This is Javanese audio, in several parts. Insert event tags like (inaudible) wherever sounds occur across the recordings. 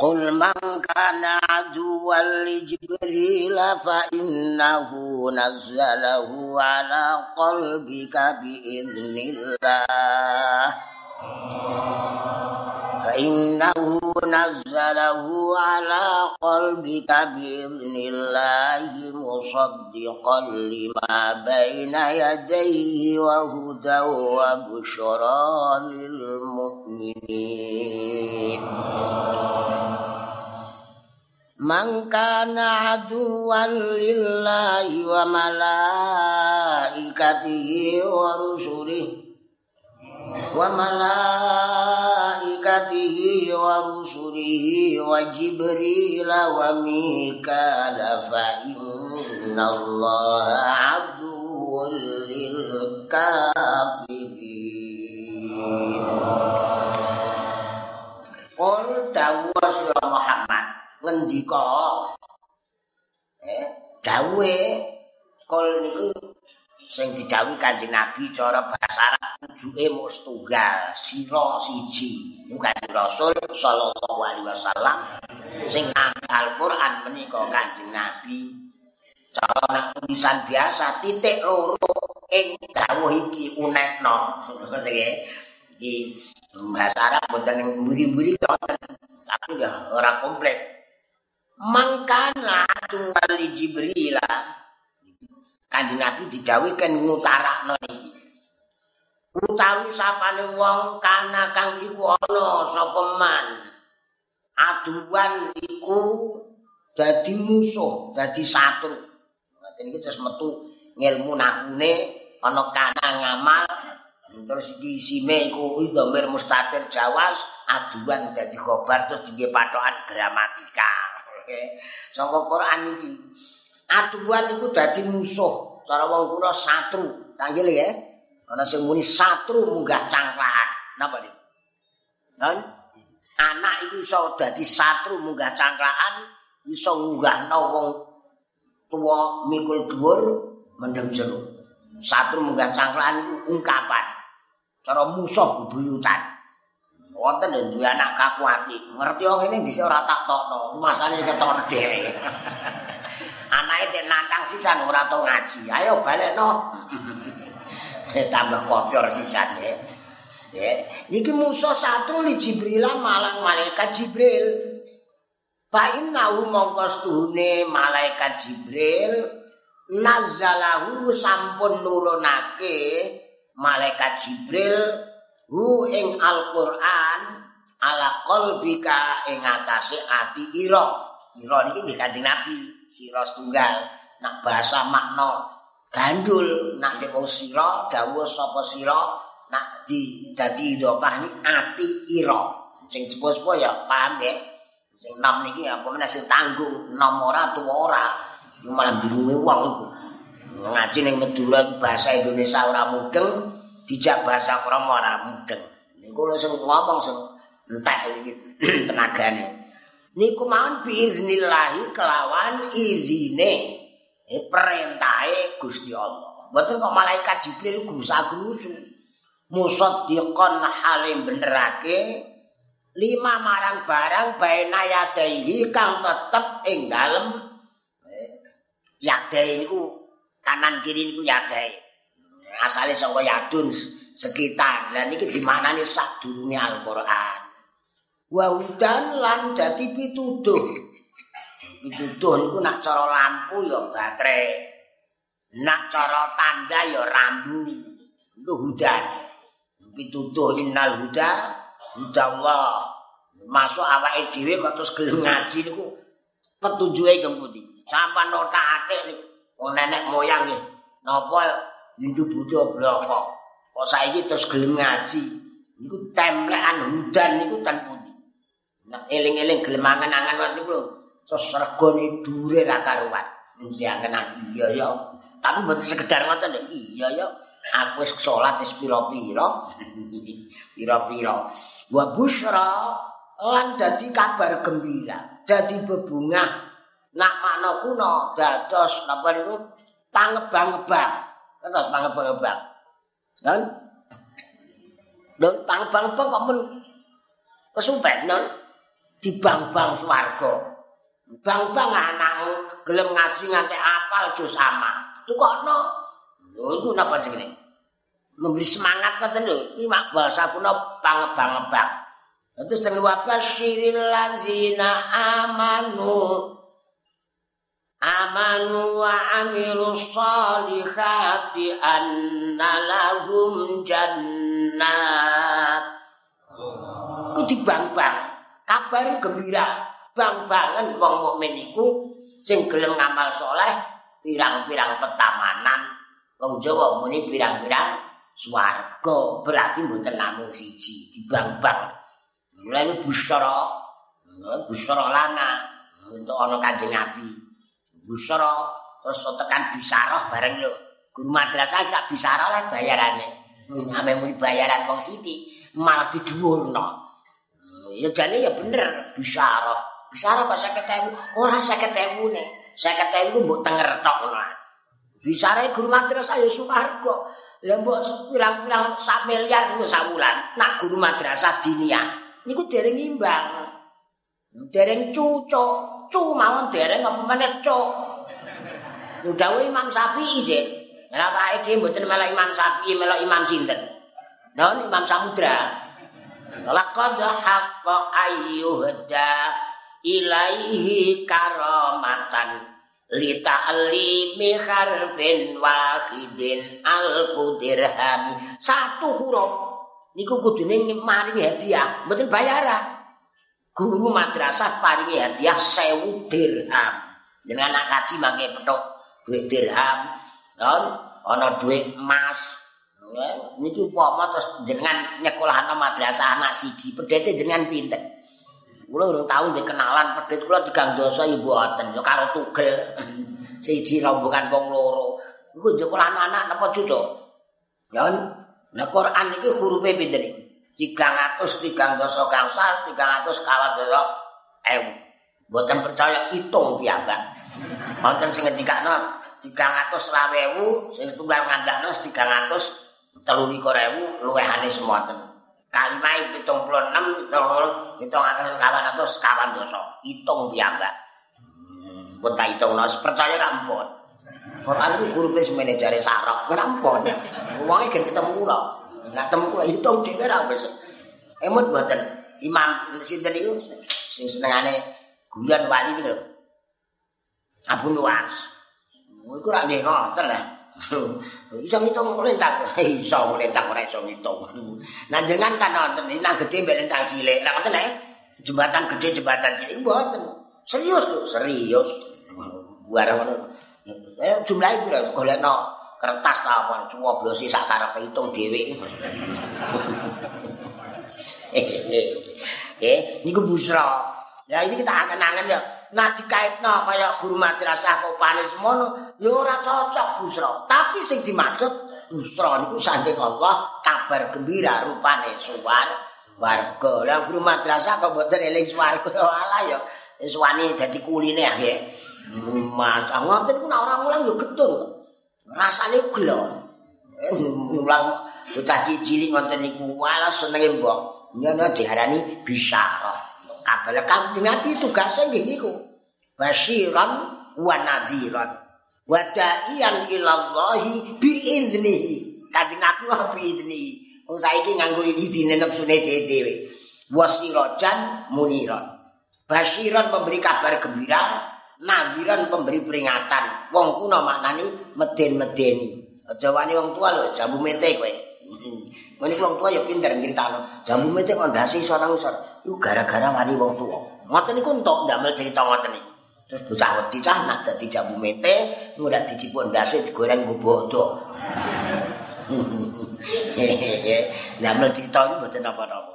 قل من كان عدوا لجبريل فإنه نزله على قلبك بإذن الله. فإنه نزله على قلبك بإذن الله مصدقا لما بين يديه وهدى وبشرى للمؤمنين. من كان عدوا لله وملائكته ورسله وملائكته ورسله وجبريل وميكال فإن الله عدو للكافرين. قل دعوة سورة محمد. eh دعوة kol niku sing didhawuhi Kanjeng Nabi cara basa Arab tujuke mung setunggal sira siji. Kanjeng Rasul sallallahu alaihi wasallam sing Al-Qur'an menika Kanjeng Nabi. Cara nek tulisan biasa titik loro ing dawuh iki unekno. Ngoten iki bahasa Arab mboten mburi-mburi tapi ya ora komplit mangkana tuwali Jibril Kanjeng Nabi dijawikan ngutarakno iki. Utawi sapane wong kana kang iku ana sapa man. Aduan iku dadi musuh dadi satru ngoten iki terus metu ngilmu nahune ana kana ngamal terus iki sime iku dhamir mustatir jawas aduan dadi khobar terus dingge patokan gramatika. (laughs) Saka Quran iki. Aduan iku dadi musuh, cara wong kula satru. Tanggil ya. Ana sing muni satru munggah cangklakan. Napa iki? Kan anak iku iso dadi satru munggah cangklakan, iso ngunggahno wong tuwa mikul dhuwur mendem jero. Satru munggah cangklakan iku ungkapan. Cara musuh bebuyutan. wonten lho duwe anak kaku ati. Ngerti wong ngene dhisik ora tak tokno. Rumasane ketok dhewe. (laughs) Anake tek nantang sisan ora tau ngaji. Ayo balekno. (laughs) Tambah kopior sisan ya. Ya, iki musuh satru li Jibril malang malaikat Jibril. Fa innahu mongko stuhune malaikat Jibril nazzalahu sampun nurunake malaikat Jibril hu ing Al-Qur'an ala qalbika ing atase ati ira. Ira niki nggih Kanjeng Nabi, sira setunggal. Nak bahasa makna gandul, nak nek wong sira dawuh sapa sira, nak di dadi idopah ni ati ira. Sing sepuh-sepuh ya paham ya. Sing nom niki apa meneh sing tanggung, nom ora tuwa ora. Malah bingunge wong iku. Ngaji ning Madura bahasa Indonesia ora mudeng, dijak bahasa krama ora mudeng. Niku lho sing ngomong sing entek iki (clears throat) tenagane. Niku mawon biiznillahi kelawan izine eh, perintahe Gusti Allah. Mboten kok malaikat Jibril grusa-grusu. Musaddiqan halim benerake lima marang barang baina yadaihi kang tetep ing dalem eh, yadai niku kanan kiri niku yadai. asale saka yadun sekitar. Lah niki dimanani sadurunge Al-Qur'an. Wa hudan lan dadi pituduh. Pituduh niku nak cara lampu ya baterai. Nak cara tanda ya rambu. Iku hudan. Pituduh innal huda hudallah. Masuk awake dhewe kok terus gelem ngaji niku petunjuke kemputi. Sampai nota ate wong nenek moyang nggih. Napa Hindu Buddha bloko. Kok saiki terus gelem ngaji. Niku templekan hudan niku ten eling-eling gelem angen-angen wae lho. Terus regane dure ra karuan. Ndiangen iya ya. Tapi mboten sekedar ngoten lho. Iya ya. Aku wis salat wis pira-pira. (laughs) Pira-pira. Wa busra lan dadi kabar gembira. Dadi bebungah. Nak makna kuna dados napa niku pangebang-ebang. Terus pangebang-ebang. Dan Dan pangebang-ebang kok men kesumpet non. Dibang-bang swarga. Bang-bang anakmu gelem ngaji nganti apal jo sama. Tukokno. Lho iku napa sing ngene? Memberi semangat ngoten lho. Iki mak bahasa kuna pangebang-ebang. Terus dengan wabah syiril ladzina amanu amanu wa amilu salihati anna lahum jannat ku dibang-bang kabar gembira bang-bangan wong mukmin iku sing gelem ngamal soleh pirang-pirang petamanan wong Jawa muni pirang-pirang swarga berarti mboten namung siji dibang-bang mulai busara busara lana untuk ana kanjeng Nabi busara terus tekan bisaroh bareng lho. Guru madrasah gak bisaroh lah bayarane. Ame muni bayaran wong siti malah didhuwurno. Ya jane ya bener bisaroh. Bisaroh kok 50.000, ora 50.000 ne. 50.000 ku mbok tenger tok ngono. Bisare guru madrasah ya suwarga. Lah mbok pirang-pirang sak miliar ku sak wulan. Nak guru madrasah diniyah niku dereng imbang. Dereng cucuk. cu mawon dereng apa meneh cuk. Yo dawuh Imam sih. Lah Pak Edi mboten melok Imam Syafi'i, melok Imam sinten? Non Imam Samudra. Laqad haqqa ayyuhda ilaihi karamatan li ta'limi harfin wahidin al dirhami satu huruf niku kudune maringi hadiah mboten bayaran guru madrasah paringi hadiah sewu dirham. Dengan anak kaji mangke petuk duit dirham. Ana duit emas. Niki upama terus jenengan nyekolahno madrasah anak siji, pedete jenengan pinten? Kula urung tau dikenalan pedet kula digang dosa ibu mboten, ya karo tugel. (laughs) siji rombongan wong loro. Iku nyekolahno anak napa cucu? Ya, nah Quran iki hurufe pinten iki? tigang atus tigang dosa tigang atus kawan dosa ewu buatan percaya hitung piyambak wonten sing tigang atus lawewu sing setunggal ngandakno tigang atus telu likur ewu luwehane semuaten kalimah pitung puluh enam hitung atus kawan atus kawan dosa hitung piyambak pun tak hitung no percaya rampun Quran itu guru pes manajer sarok rampun uangnya kan ketemu loh Lah temu kula hitung dhewe ra wis. Emut mboten Imam sinten iku sing senengane guyon wali niku. Abu Nuwas. Iku ra nggih ngoten lah. (laughs) Iso ngitung lentang, (laughs) iso lentang ora iso ngitung. Nah jenengan kan nonton nang gedhe mbek lentang cilik. Lah ngoten ae. Jembatan gede jembatan cilik mboten. Serius lho, serius. (laughs) Buarang ngono. Eh jumlahe pira golekno kertas ta apa cuwoblosi sak karepe hitung dhewe. Eh, niku busra. Ya ini kita angen-angen ya. Nah dikaitno kaya guru madrasah kok panis mono, ya ora cocok busra. Tapi sing dimaksud busra niku saking Allah kabar gembira rupane suwar warga. Lah guru madrasah kok mboten eling swarga (laughs) ala ya. Wis wani dadi kuline ya. Mas, ngoten niku nek ora mulang yo getun. rasane gelo. Mulang bocah cilik ngoten niku wala senenge mbok. Nyono diarani bisyarah. Kabel kanthi nabi tugase nggih niku. Basyiran wa nadhiran. Wa da'iyan ilallahi bi idznihi. Kanthi nabi wa bi idznihi. Wong saiki nganggo idzine nepsune dhewe. Wasirajan muniran. Basyiran memberi kabar gembira, naziran pemberi peringatan. Wong kuno maknani meden-medeni. Aja wani wong tua lho, jambu mete kowe. Ngene wong tua ya pinter nyritano. Jambu mete kok ndase iso nang isor. Iku gara-gara wani wong tua. Ngoten niku entuk ndamel cerita ngoten niku. Terus bocah wedi cah nak dadi jambu mete, ngudak dicipuk ndase digoreng nggo bodo. (laughs) Ndamel cerita iki mboten apa-apa.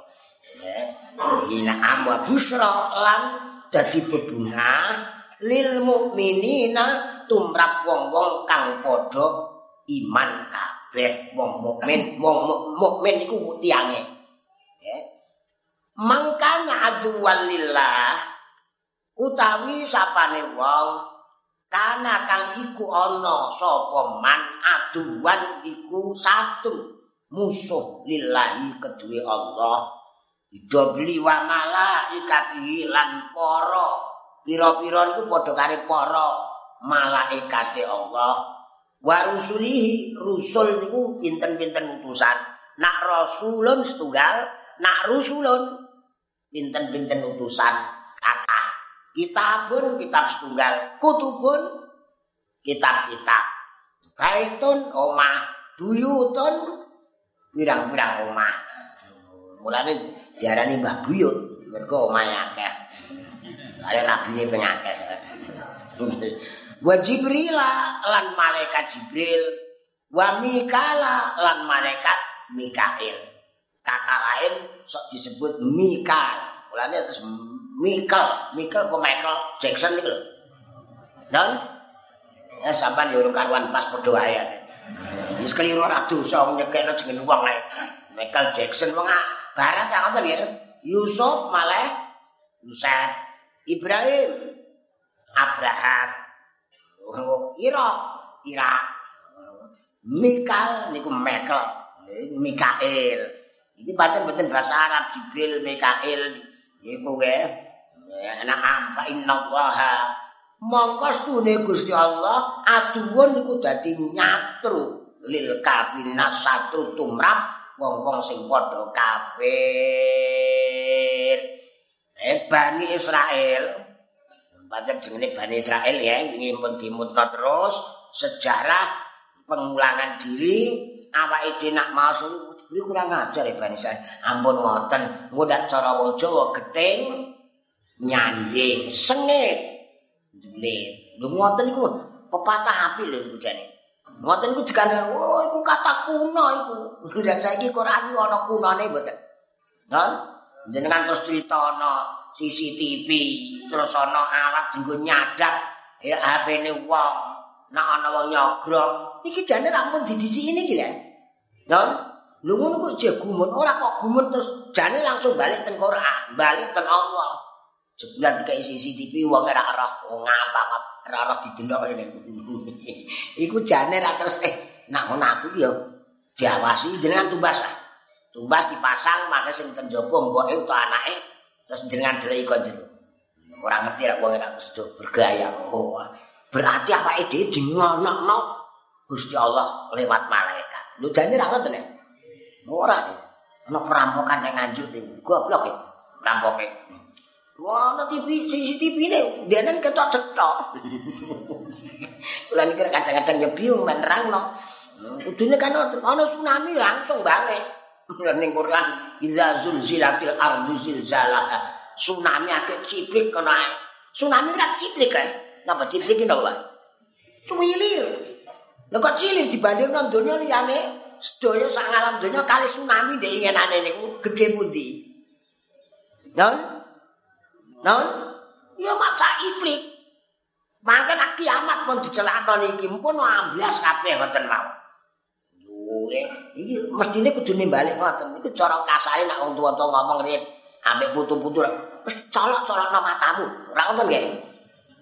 Ina amwa busra lan dadi bebungah lil mukminina tumrap wong-wong kang padha iman kabeh wong mukmin wong mukmin iku tiange. Ya. Mangkana aduwal lillah utawi sapane wong kana kang iku ana sapa man aduwan iku satu musuh lillahi kedue Allah. Didobli wa malaikati lan para pira-pira niku padha karo para malaikate Allah wa rusulihi rusul niku pinten-pinten utusan. Nak rasulun setunggal nak rusulun pinten-pinten utusan. Kakah kitabun kitab setunggal kutubun kitab-kitab. Baitun omah buyutun pirang-pirang omah. Mulane diarani mbah buyut mergo omah akeh. Kare rabine pengakeh wa jibril lan malaikat jibril wa mikala lan malaikat mikail. Kata lain sok disebut mikal mulane terus mikal mikal apa michael jackson niku lho. Dan ya sampean yo karuan pas padha wae wis keliru ora dosa nyekekno jeneng wong lae Michael Jackson wong barat ta ngoten ya. Yusuf malah Yusuf Ibrahim Abraham Irak, Irak. Mikal niku Mekel, Mikael. Iki pancen mboten bahasa Arab Jibril Mikael iku wae. Ana amfa innallaha mongko stune Gusti Allah aduwun niku dadi nyatru lil kafirina satru tumrap wong-wong sing padha kafir. Eh Bani Israel pancen jenenge Bani Israel ya ingin pun dimutno terus. Sejarah pengulangan diri awake dhewe nak mau kuwi kurang ajar ya Bani Israel. Ampun ngoten ngodak cara wong Jawa gething nyanding sengit. Jule lho ngoten iku pepatah api lho jane. Ngoten iku dikandani oh iku kata kuno iku. (laughs) Dan saiki Quran ana kunane mboten. Kan jenengan terus cerita ana CCTV terus ana alat dienggo nyadak ya HP-ne wong. Nek ana wong nyogrok iki jane rampun didisi ini iki lho ya lho ngono kok jek gumun ora kok gumun terus jane langsung balik ten Quran balik ten Allah. Sebulan dikai CCTV wong ora roh ngapa ora roh didelok ngene. (laughs) Iku jane ra terus eh nak ngono aku ya diawasi jenengan tumbas tumbas dipasang maka sing ten jaba mboke utawa anake terus jenengan delok kon jero. Ora ngerti ra wong ora mesti bergaya. Oh, berarti apa ide di ngonokno Gusti Allah lewat malaikat. Lho jane ra ngoten ya. Ora. Ana perampokan yang nganjuk ning goblok ya. Perampoke. Wah, ana TV CCTV ne, denen ketok cetok. (laughs) Kula niki kadang-kadang ya bingung menerangno. Kudune kan ana tsunami langsung balik. Ning Quran idza zulzilatil ardu zilzalaha. Tsunami akeh ciplik kena tsunami ra ciplik kae napa ciplik iki napa? Cuwilir lha kok cilik dibanding donya liyane? Sedaya sak alam donya kali tsunami ndek ingenane niku gedhe pundi? Non non ya masa iplik mangke nak kiamat pun dicelakno niki pun amblas kabeh ngoten mawon iki mestine kudu nimbalik ngoten. Iki cara kasare nek wong tuwa-tuwa ngomong rene ambek putu-putu wis colok-colokno matamu. Ora ngoten nggih?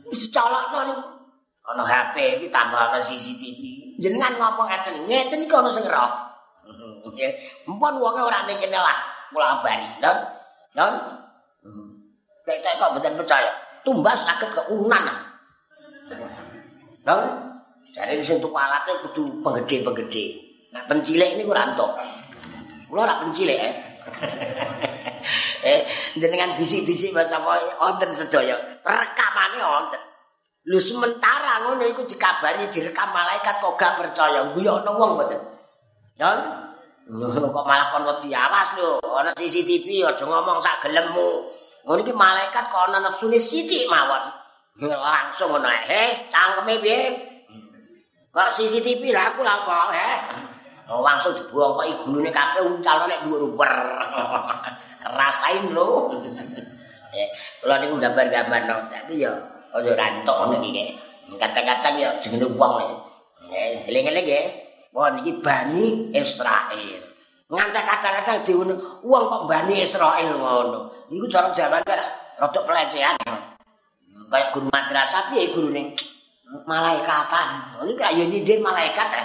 Wis colokno niku. Ana HP iki tambah ana CCTV jenengan ngomong ngeten. Ngeten iki ana sing roh. (laughs) Nggih. Mpun wonge ora ning kene lah. Kula abari. Don don Tek-tek kok mboten percaya. Tumbas saged keurunan. Don, jadi sing tuku alate kudu penggede-penggede. Nah, pencilek ini kurang tok. Kulo ora pencilek eh. (laughs) eh, jenengan bisik-bisik bahasa apa wonten sedaya. Rekamane wonten. Lu sementara ngono iku dikabari direkam malaikat kok gak percaya. Guyu ana wong mboten. Don, kok malah kon wedi awas lho, ana CCTV aja ngomong sak gelemmu. Ngono iki malaikat kok ana nafsune sithik mawon. Langsung ngono eh, cangkeme piye? Kok CCTV lah aku lah kok eh. Oh, langsung dibuang kok igulune kabeh uncal nek dhuwur-dhuwur. (laughs) Rasain lho. (laughs) eh, kula niku gambar-gambar no, tapi ya aja rantok ngono iki. Kadang-kadang ya jenenge wong. Eh, eling-eling nggih. Wah niki Bani Israil. Ngantek kadang-kadang diune wong kok Bani Israil ngono. Niku cara jaman kan rada pelecehan. Kayak guru madrasah piye gurune? Malaikatan. Ini kayak nyindir malaikat ya.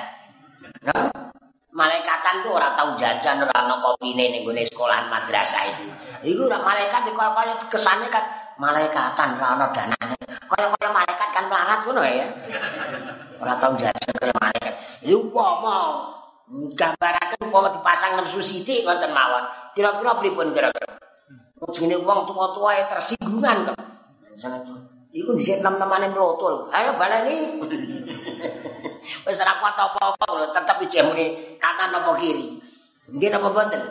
Malaikatan ku ora tau jajan ora ana kopine ning gone sekolahan madrasah iki. Iku ora malaikat kaya kaya kesane kan malaikatan ora ana danane. Kaya-kaya malaikat kan melarat ngono ya. Ora tau jajan kaya malaikat. Iku umpama gambaraken umpama dipasang nepsu sithik ngoten mawon. Kira-kira pripun kira-kira? Jenenge wong tuwa-tuwa tersinggungan kok. Iku dhisik nem-nemane mlotul. Ayo baleni. (laughs) Wis ora kuat apa-apa lho, tetep ijeh muni kanan apa kiri. Nggih napa mboten?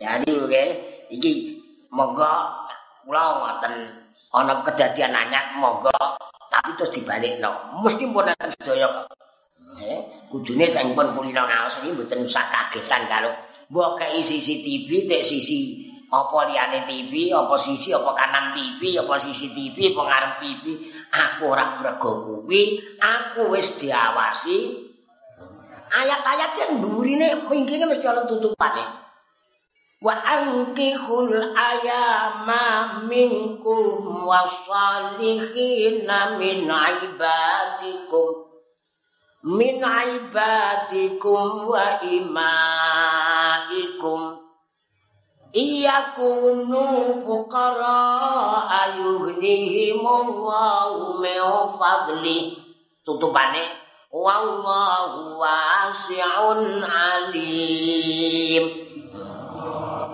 Jadi lho nggih, iki monggo kula ngoten ana kedadian anyar monggo tapi terus dibalikno. Mesti pun enten sedaya kok. Eh, kudune sing pun kulino ngaos iki mboten usah kagetan karo mbok kei CCTV tek sisi apa liyane TV, apa sisi apa kanan TV, apa sisi TV, apa ngarep TV. Aku ora mergo kuwi, aku wis diawasi. Ayat-ayat kan burine mingkine mesti ana tutupane. Wa ankihul ayama minkum wasalihin min ibadikum min ibadikum wa imaikum Iya kunu fukara ayughnihimullahu min fadli. Tutupane wallahu wasi'un alim.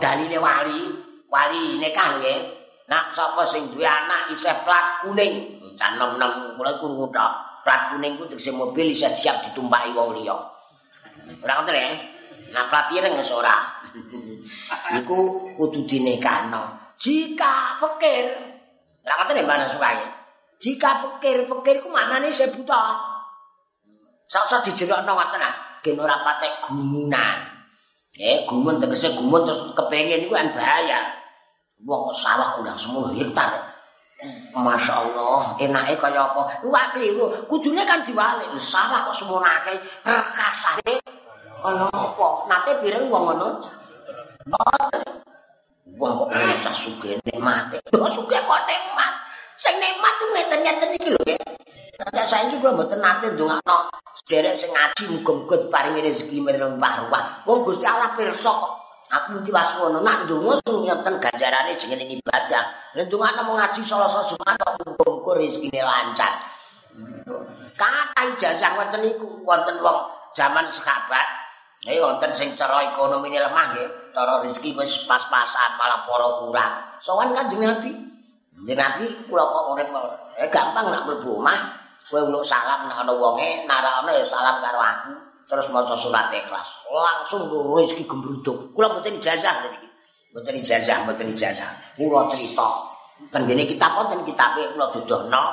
Dalile wali wali nikah nggih nak sapa sing duwe anak isih plat kuning. Can nem-nem kula krungu tok. Plat kuning ku tegese mobil isih siap ditumpaki wong liya. Ora ngoten ya nak plat ireng wis ora (laughs) iku kudu dinekano. Jika pikir, ngoten ya Mbak Sukai. Jika pikir, pikir ku maknane se buta. Sak-sak dijerokno ngoten ah, gen ora patek gumunan. Eh, gumun tegese gumun terus kepengin iku kan bahaya. Wong sawah undang semono hektar. Masya Allah, enaknya kaya apa? Wah, keliru. Kudune kan diwalik. Sawah kok semono akeh. Rekasane kaya apa? Nate bireng wong ngono. Wong kok ora sugih nikmate. Kok sugih kok nikmat. Sing nikmat ku ngeten-ngeten iki lho nggih. Nek saiki kula mboten nate ndongakno sederek sing ngaji muga-muga diparingi rezeki mireng parwah. Wong Gusti Allah pirsa kok. Aku mesti was ngono nak ndonga sing ngeten ganjarane jenenge ibadah. Nek ndongakno mau ngaji Selasa Jumat kok muga-muga rezekine lancar. Kata ijazah ngoten niku wonten wong zaman sekabat Eh wonten sing cara ekonomine lemah nggih, cara rezeki wis pas-pasan malah para kurang. Sowan Kanjeng Nabi. Kanjeng Nabi kula kok urip eh gampang nak mlebu omah, kowe uluk salam nek ana wonge, nek ana ya salam karo aku, terus maca surat ikhlas. Langsung lho rezeki gembruduk. Kula mboten ijazah niki. Mboten ijazah, mboten ijazah. Kula crita. Tengene kitab wonten kitabe kula dudohno.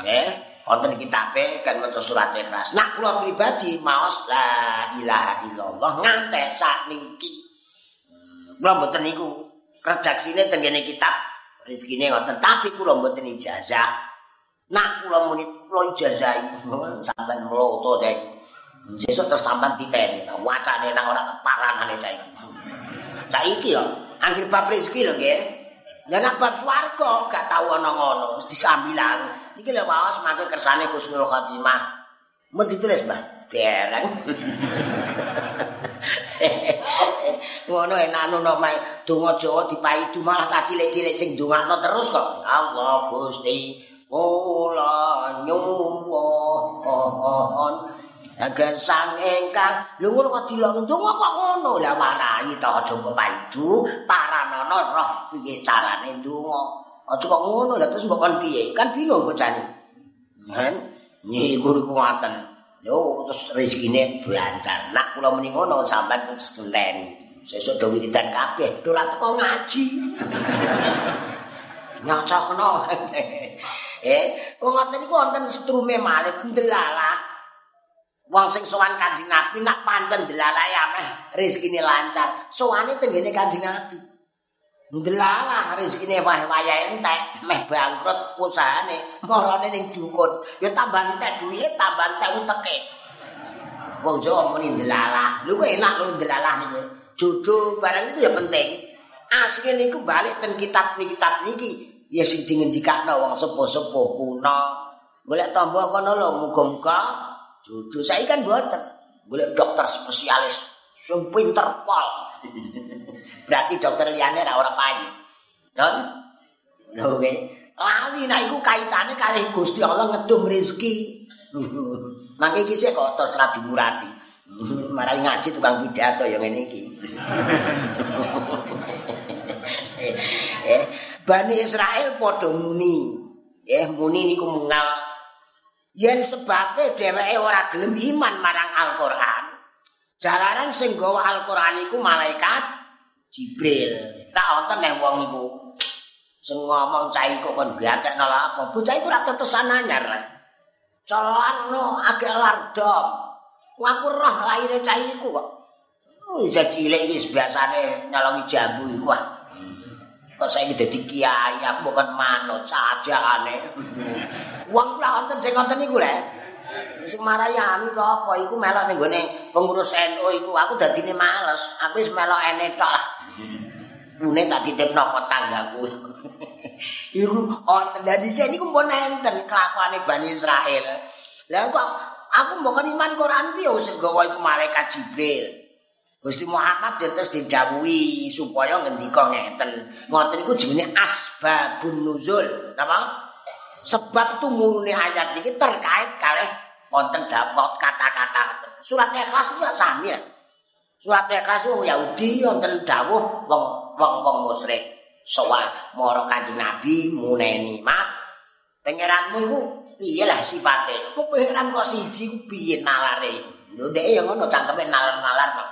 Nggih. Wonten kitabe kan maca surat ikhlas. Nak kula pribadi maos la ilaha illallah ngantek sakniki. Hmm, kula mboten niku redaksine teng kene kitab rezekine ngoten tapi kula mboten ijazah. Nak kula muni kula ijazahi sampean mloto dek. Sesuk terus sampean diteni wacane nang ora paranane cai. (laughs) Saiki yo anggere bab rezeki lho nggih. Ya nak bab swarga gak tau ana ngono, mesti sambilan. Iki lho waos mangke kersane Husnul Khotimah. Mun ditulis, Mbah. Dereng. (laughs) Ngono enak nono mae donga Jawa dipaidu malah cilik-cilik sing ndongakno terus kok. Allah Gusti, kula nyuwun. Agar sang engkang lho ngono kok dilok ndonga kok ngono lah warai ta aja pepaidu paranono roh piye carane ndonga aja kok ngono lah terus mbok kon piye? Kan bingung bocah men nyi guru kuwaten yo terus rezekine bancar. Nak kula muni ngono sampean terus enten sesuk do wiridan kabeh dolan teko ngaji. (laughs) Nyocokno. (laughs) Eh wong ngoten iku wonten strume malih ndelalah Wong sing sowan Kanjeng Nabi nak pancen delalae ameh rezekine lancar. Sowane tenggene Kanjeng Nabi. Ndelalah rezekine wah-waya entek, meh bangkrut usahane, marane ning dukun. Ya tambah entek duwe, tambah entek uteke. Wong Jawa muni ndelalah. Lho kok enak lho ndelalah niku. Jodoh barang itu ya penting. Asline niku balik ten kitab niki kitab niki ya sing dingendikakno wong sepuh-sepuh kuna. Golek tambah kono lho muga-muga Jodoh saya kan buatan. Boleh dokter spesialis sing pinter pol. (laughs) Berarti dokter liyane ora ora payu. Don. Lho ge. Lali nek iku kaitane kali Gusti Allah ngedum rezeki. (laughs) Mangke iki sik kok terus ra dimurati. (laughs) Marai ngaji tukang pidato ya ngene iki. (laughs) eh, Bani Israel padha muni. Eh, muni niku mungal. Yen sebabe dheweke ora gelem iman marang Al-Qur'an. Jalaran sing gawa Al-Qur'an iku malaikat Jibril. Tak wonten nek wong niku sing ngomong cah iku kon gatekno apa. Bocah iku ora tetesan anyar. Celano agak lardom. Aku roh lahire cah iku kok. Wis cilik iki biasane nyalongi jambu iku ah. Kok saiki dadi kiai aku bukan manut sajane. Wong ora wonten sing ngoten niku lho. Sing marayani kok apa iku melok ning gone pengurus NU iku aku dadine males. Aku wis melok ene tok lah. Rune tak ditipno kok tanggaku. (laughs) iku wonten dadi sing niku pun enten kelakuane Bani Israel. Lah kok aku mbokan iman Quran piye sing gawa iku malaikat Jibril. Gusti Muhammad terus didhawuhi supaya ngendika ngeten. Ngoten iku jenenge asbabun nuzul. Napa? Sebab tumurune ayat iki terkait kalih wonten dapet kata-kata. Surat Ikhlas itu sami ya. Surat Ikhlas wong Yahudi wonten dawuh wong wong musyrik. Soal moro Kanjeng Nabi muneni mat. Pangeranmu iku piye lah sipate? Kok pangeran kok siji piye nalare? Lho ndek ya ngono cangkeme nalar-nalar kok.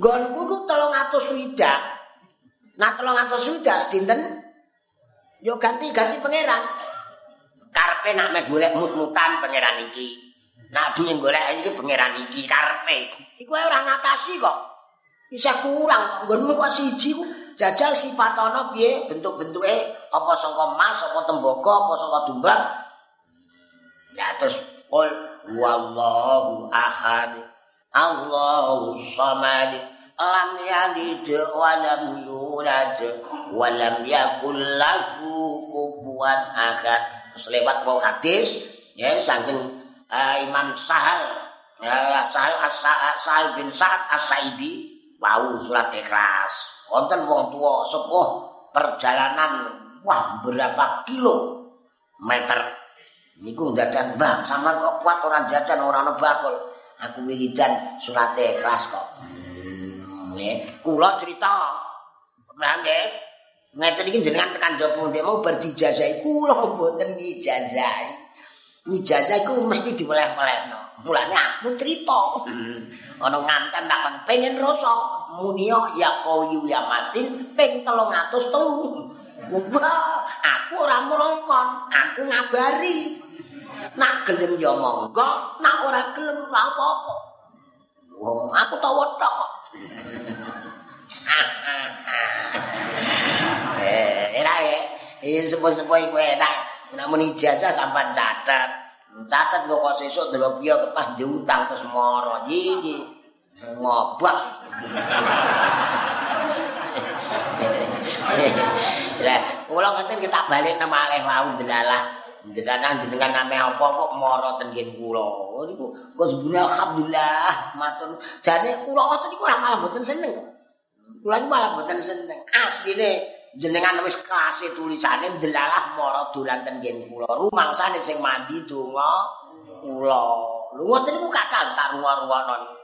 Nggonku ku 300 swidak. Nah 300 swidak sedinten yo ganti-ganti pangeran. Karpe nak mek golek mut-mutan pangeran iki. Nak duwe golek iki pangeran iki karpe. Iku ora ngatasi kok. Bisa kurang nggonmu kok siji ku jajal sipatono piye bentuk-bentuke apa sangka emas apa tembaga apa sangka dumbak. Ya terus qul wallahu ahad. Allahu samad. Lam yalid wa lam yulad wa lam yakul lahu kufuwan ahad. Terus lewat bau hadis ya saking uh, Imam Sahal. Ya Sahal Sahal bin Sa'ad As-Sa'idi. Wau surat ikhlas. Wonten wong tua sepuh perjalanan wah berapa kilo? Meter. Niku jajan bang sama kok kuat orang jajan orang bakul. Aku wiridan surat ikhlas kok. Hmm, kula cerita. Nggih? Ngeten iki jenengan tekan jopo ndek mau berdijazahi kula mboten ngijazahi. Ijazah iku mesti diweleh-welehno. Mulane aku crita. Ana nganten tak pengen rasa munio ya qawi ya matin ping 303. Wah, aku ora mrongkon, aku ngabari. Nak gelem ya monggo, nak ora gelem ora apa-apa. Wong aku tau wetok. enak ya. Ini sepuh-sepuh iku enak. Namun ijazah sampan catat. Catat kok sesuk dropio pas diutang terus moro. Iki ngobos. Lah, kula ngeten kita balik nang malih wau delalah. Jenengan jenengan name apa kok moro ten ngen kula. Oh niku kok sebenarnya alhamdulillah matur. Jane kula ngoten niku ora malah mboten seneng. Kula malah mboten seneng. Asline jenengan wis kelas tulisane delalah mara dolan ten ngen kula. Rumangsane sing mandi donga kula. Lho ngoten niku kathah tak ruwa-ruwana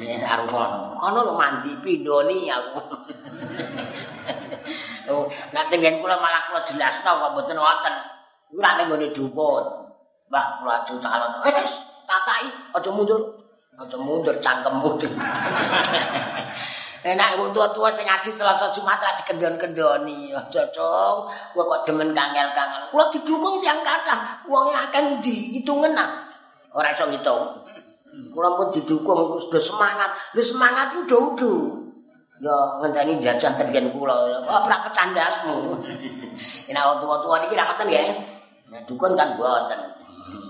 eh arungono kono lho mandi pindoni aku. Oh nek ten kula malah kula jelasno kok mboten ngoten. Ora ning gone dukun. Mbah kula calon. Wis tatai aja mundur. Aja mundur cangkemmu Enak wong tua-tua sing ngaji Selasa Jumat ra dikendon-kendoni. Aja, Cung. Kowe kok demen kangel-kangel. Kula didukung tiyang kathah. Wonge akeh ndi hitungen nah. Ora iso ngitung. Kula pun didukung sudah semangat. Lu semangat itu udah-udah. Ya ngenteni jajan tergen kula. Kok ora kecandasmu. Enak wong tua-tua niki ra ngoten nggih. Nah, dukun kan mboten.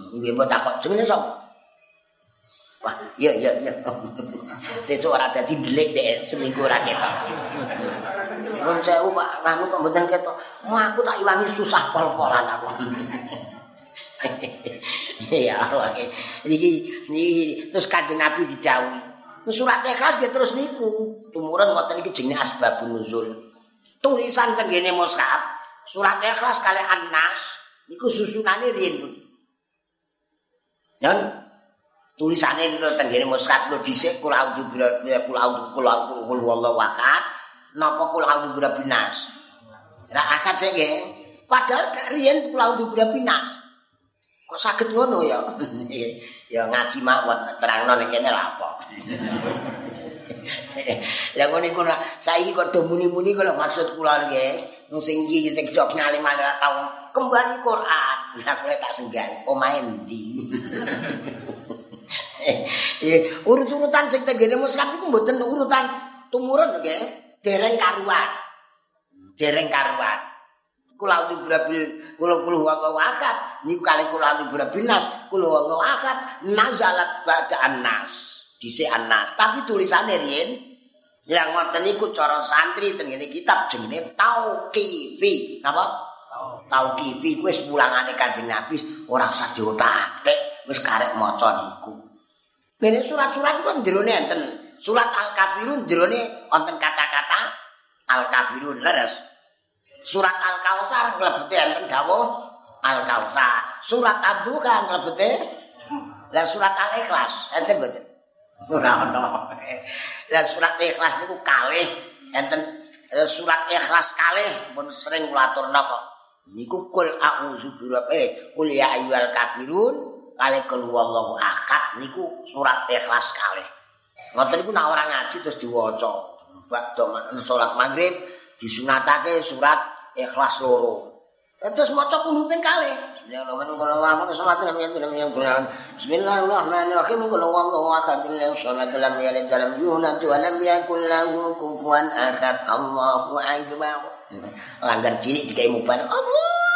Ibu mbok takok jenenge sapa? Wah, iya iya iya. Sesuk ora dadi delik dek seminggu ora ketok. Nun sewu Pak, kanu kok mboten ketok. Mau aku tak iwangi susah pol-polan aku. Ya Allah. Niki niki terus Kanjeng Nabi didhawuhi. surat ikhlas nggih terus niku tumurun ngoten iki jenenge asbabun nuzul tulisan teng ngene mushaf surat ikhlas kali anas niku susunane riyen putih dan tulisane niku teng ngene mushaf lho dhisik kula audu kula audu kula audu wallahu ahad. Napa kula audu binas? Ra akad sing nggih. Padahal riyen kula audu binas kok saged ngono ya? (laughs) Ya ngaji mawon terangno nek kene lha apa. (laughs) Ya ngene iku saiki kok do muni-muni kok maksud kula nggih. Sing iki sing sok ngalim ora tau kembali Quran. Ya kula tak senggai omahe ndi (laughs) (laughs) urut-urutan sing tenggene muskap iku mboten urutan tumurun nggih. Dereng karuan. Dereng karuan. Kula ati birabil kula kula wa akad. Niku kali kula ati birabinas kula wa akad. Nazalat bacaan nas. Dhisik anas tapi tulisane riyen yang ngoten niku cara santri teng ngene kitab jenenge tauqifi. Napa? Tauqifi. Wis mulangane kanjeng Nabi ora usah diotak wis karek maca niku ngene surat-surat iku jerone enten surat al-kafirun jerone wonten kata-kata al-kafirun leres surat Al-Kautsar mlebete enten dawuh Al-Kautsar. Surat Ad-Duha mlebete lah surat Al-Ikhlas enten mboten? Ora ono. Lah surat Ikhlas niku kalih enten eh, surat Ikhlas kalih pun sering kula aturna kok. Niku kul a'udzu birabbi kul ya ayyuhal kafirun kalih kul wallahu ahad niku surat Ikhlas kalih. Ngoten niku nek ora ngaji terus diwaca. Bakdo salat maghrib disunatake surat ikhlas loro. Terus maca kulo ping kalih. Bismillahirrahmanirrahim. Qul huwallahu ahad. Samad lam yalid wa lam yulad wa lam yakul lahu kufuwan ahad. Allahu akbar. Langgar cilik dikai mubar. Allahu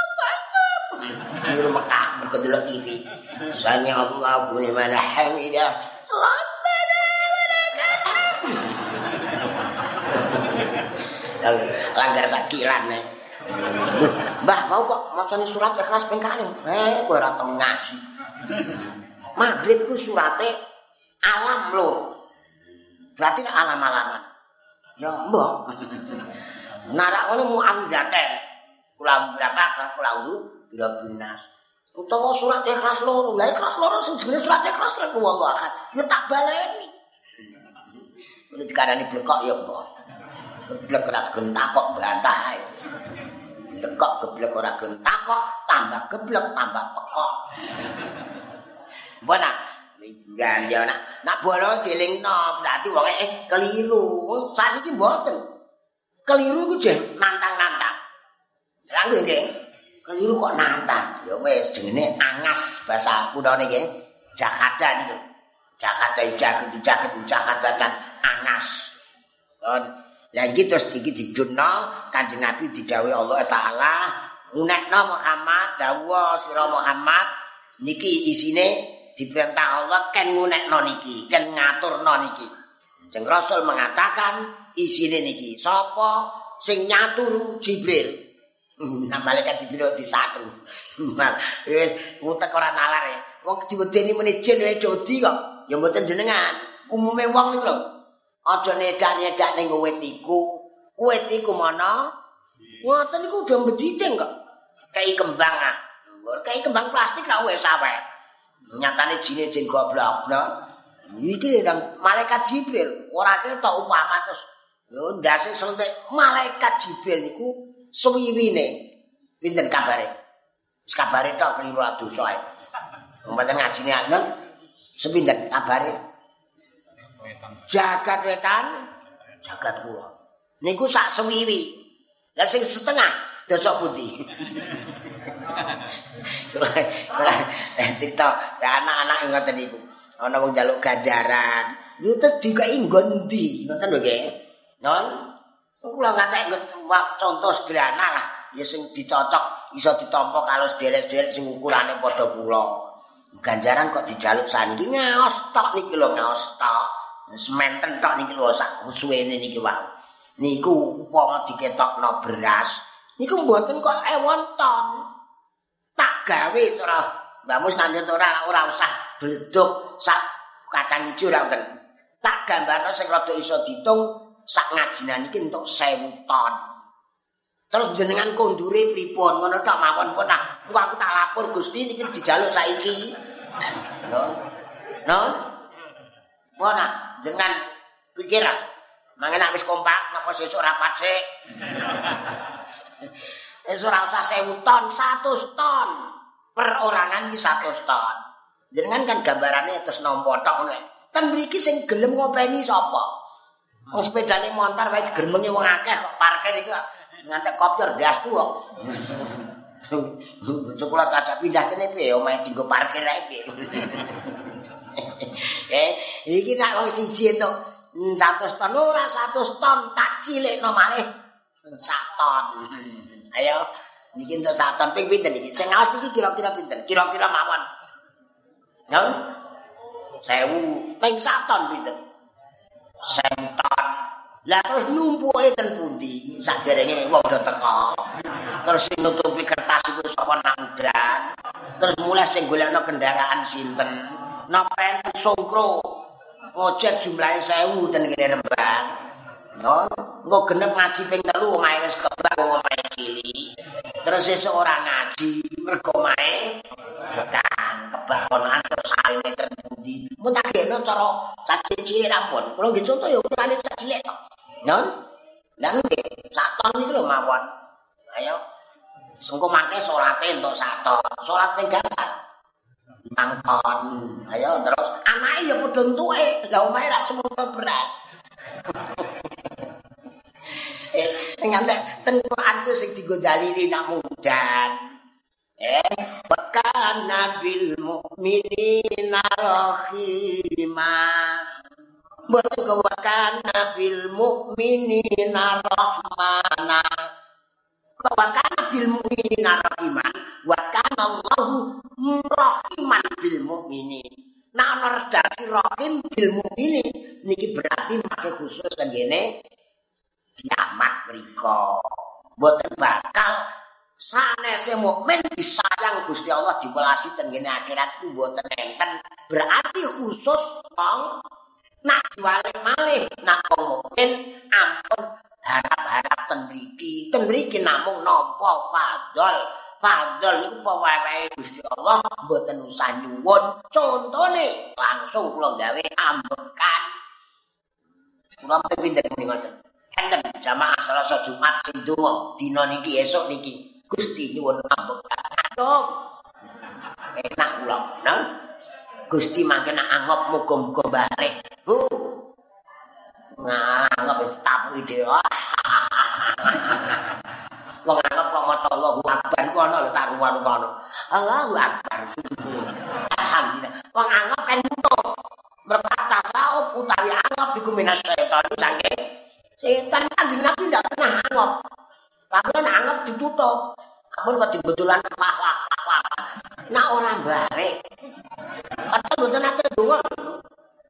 Di Mekah mergo delok TV. Sami Allahu liman hamidah. Rabbana wa lakal langgar sakilan nek. Mbah mau kok macane surat ikhlas ping kalih. Eh kowe ora tau ngaji. Maghrib ku surate alam lho. Berarti alam-alaman. Ya mbah. Narak ngono muawidzaten. Kula berapa kan kula wudu bira binas. Utawa surat ikhlas loro. Lah ikhlas loro sing jenenge surat ikhlas rek wong akad. Ya tak baleni. Ini dikarani blekok ya mbah. geblek ora gelem takok bantah ae. Lekok geblek ora gelem takok, tambah geblek tambah pekok. Mbona Gan ya nak nak bola dilingno berarti wong eh keliru. Saiki mboten. Keliru iku jeh nantang-nantang. Lah nggih. Keliru kok nantang. Ya wis jenenge angas bahasa kudane nggih. Jakarta niku. Jakarta jaket jaket Jakarta angas. Lah iki terus iki dijunno Kanjeng Nabi didhawuhi Allah taala unekno Muhammad dawuh sira Muhammad niki isine diperintah Allah ken ngunekno niki ken ngaturno niki Jeng Rasul mengatakan isine niki sapa sing nyaturu Jibril nah malaikat Jibril disatru nah (laughs) wis utek ora nalar ya wong diwedeni meneh jin wae jodi kok ya mboten jenengan umume wong niku lho Aja nedak-nedak ning wit iku. Wit iku mana? Ngoten iku udah mbediting kok. Kayak kembang ah. Kayak kembang plastik ra wis awet. Nyatane jine jin goblok, no. Iki nang malaikat Jibril, ora ketok upama terus yo ndase selentik malaikat Jibril niku suwiwine. Pinten kabare? Wis kabare tok kliru dosa ae. Umpamane ngajine anak. Sepinten kabare? jagat wetan. Jagat kula. Niku sak sewiwi lah sing setengah dosa putih cerita anak-anak ngoten niku. Ana wong njaluk ganjaran. Niku terus dikai ngondi ngoten lho nggih non kula ngatek contoh sederhana lah ya sing dicocok iso ditampa kalau sederek-sederek sing ukurane padha kula ganjaran kok dijaluk saniki ngaos tok niki lho ngaos tok sementen tok niki lho sak suwene niki wae. Niku upama diketokno beras, niku mboten kok ewon ton. Tak gawe cara Mbak Mus nanti ora ora usah bleduk sak kacang ijo wonten. Tak gambarno sing rada iso ditung sak ngajinan iki entuk 1000 ton. Terus jenengan kondure pripun ngono tok mawon pun nah aku tak lapor Gusti niki dijaluk saiki. Non. Non. Bona, jenengan pikir ah. Mangen wis kompak napa sesuk rapat sik. (laughs) Wis ora usah 1000 ton, 100 ton. Perorangan iki 100 ton. Jenengan kan gambarane terus nampa tok ngono. Ten mriki sing gelem ngopeni sapa? Wong sepedane montar wae germenge wong akeh kok parkir iki ngantek kopter dasku kok. (laughs) Sekolah caca pindah kene piye omahe dienggo parkir ae piye. (laughs) eh, iki nak wong siji entuk 100 ton ora 100 ton tak cilikno malih 1 ton. (laughs) Ayo niki entuk 1 ton ping pinten iki? Sing ngaos iki kira-kira pinten? Kira-kira mawon. Nun? sewu ping saton pinten senton lah terus numpuke ten pundi? Saderenge wong do teko. Terus sing nutupi kertas iku sapa nangdan terus mulai sing golekno kendaraan sinten? Napa songkro. Ojek jumlahe sewu ten kene rembang non engko genep ngaji ping telu omahe wis kebak omahe cilik. Terus sesuk ora ngaji mergo omahe Bukan, kebangunan terus saline terpundi. Mun tak gekno cara caci cilik rampun. Kula nggih contoh ya ukurane sak cilik to. Nyon. Lah nggih, sak ton iki lho mawon. Ayo. Entuk sak ton. Salat ping gangsal. Nang ton. Ayo terus anake ya padha entuke. Lah omahe ra semono beras. (laughs) eh, ngantek ten Quran ku sing digo dalili nak mudan. Eh, bekan nabil mu'minina rahima. Betul kewakan nabil mu'minina rahmana. Kewakan nabil mu'minina rahiman. Wakan Allahu rahiman bil mu'minin. Nah, ana redaksi rahim bil mu'minin. Niki berarti pakai khusus kan. Kiamat berikut. Betul bakal sanese mukmin disayang Gusti Allah diwelasi ten ngene akhirat ku mboten enten. Berarti khusus wong nak diwale malih nak wong mukmin ampun harap-harap ten mriki. Ten mriki namung nampa fadol. Fadol niku apa wae Gusti Allah mboten usah nyuwun. Contone langsung kula gawe ambekan. Kula pinter ngoten enten jamaah Selasa Jumat sing donga dina niki esuk niki Gusti nyuwun ambekan. Aduh. Enak kula, nah. Gusti mangke nak angop muga-muga barek. Bu. Ngangop wis tapu ide. (laughs) Wong angop kok maca Allahu Akbar ku ana lho tak ruwan kono. Allahu Akbar. Alhamdulillah. Wong angop kan entuk. Berkata saop utawi angop iku minas setan saking setan kan jenenge ndak pernah angop. Lalu anggap ditutup. Ampun kok dibetulan wah wah wah. Nak orang barek. Padahal mboten ate donga.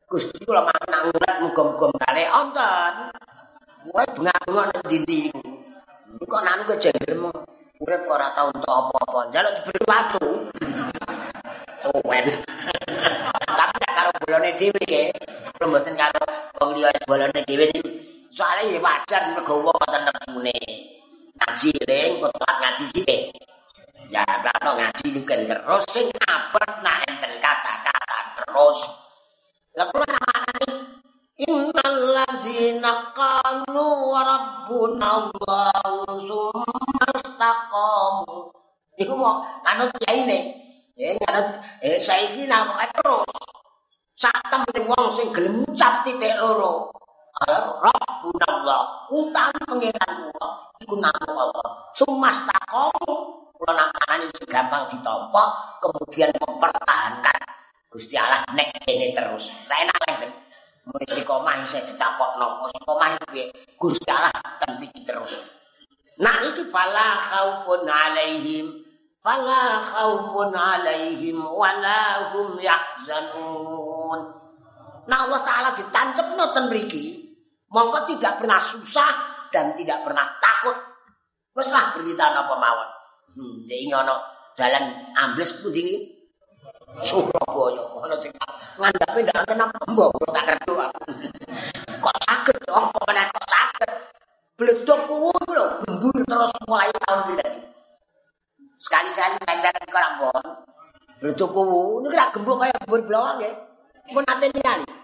Gusti kula makan nak ngulat muga-muga balik onten. Mulai bengak-bengok nang ndi Ini kok nanu ke jendelmu. Urip kok ora tau entuk apa-apa. Njaluk diberi watu. Suwen. Tapi nek karo bolone dhewe ke, kula mboten karo wong liya bolone dhewe niku. Soale ya wajar mergo wong mboten nepsune. Ngaji ring kutuat ngaji sithik. Ya bakno ngaji nuken terus sing apet nak enten kata-kata terus. Lha kula namane innal ladzina qalu rabbuna allah summa istaqamu. Iku mau anut kiyaine. Eh anut eh saiki nampak terus. Sak tembe wong sing gelem ngucap titik loro Rabbuna Allah, utami pengiran kula iku namung Allah. Sumas taqamu kula namane segampang ditampa kemudian mempertahankan Gusti Allah nek kene terus. Lah enak kan. Mulai di komah isih ditakokno, wis komah piye? Gusti Allah ten terus. Nah iki fala khaufun alaihim fala khaufun alaihim wala hum yahzanun. Nah Allah Ta'ala ditancepno ten mriki mongko tidak pernah susah dan tidak pernah takut. Weslah berita napa mawon. Hmm, ini ono dalan ambles pundi niki? Surabaya. Ana sing ngandhape ndak enten apa mbok tak kreduk kok saged apa meneh kok saged. Bledok kuwu iku lho gembur terus mulai tahun pinten sekali-kali panjenengan kok ora mbon. Bledok kuwu niku gembur kaya gembur blawang nggih. Mun ate niali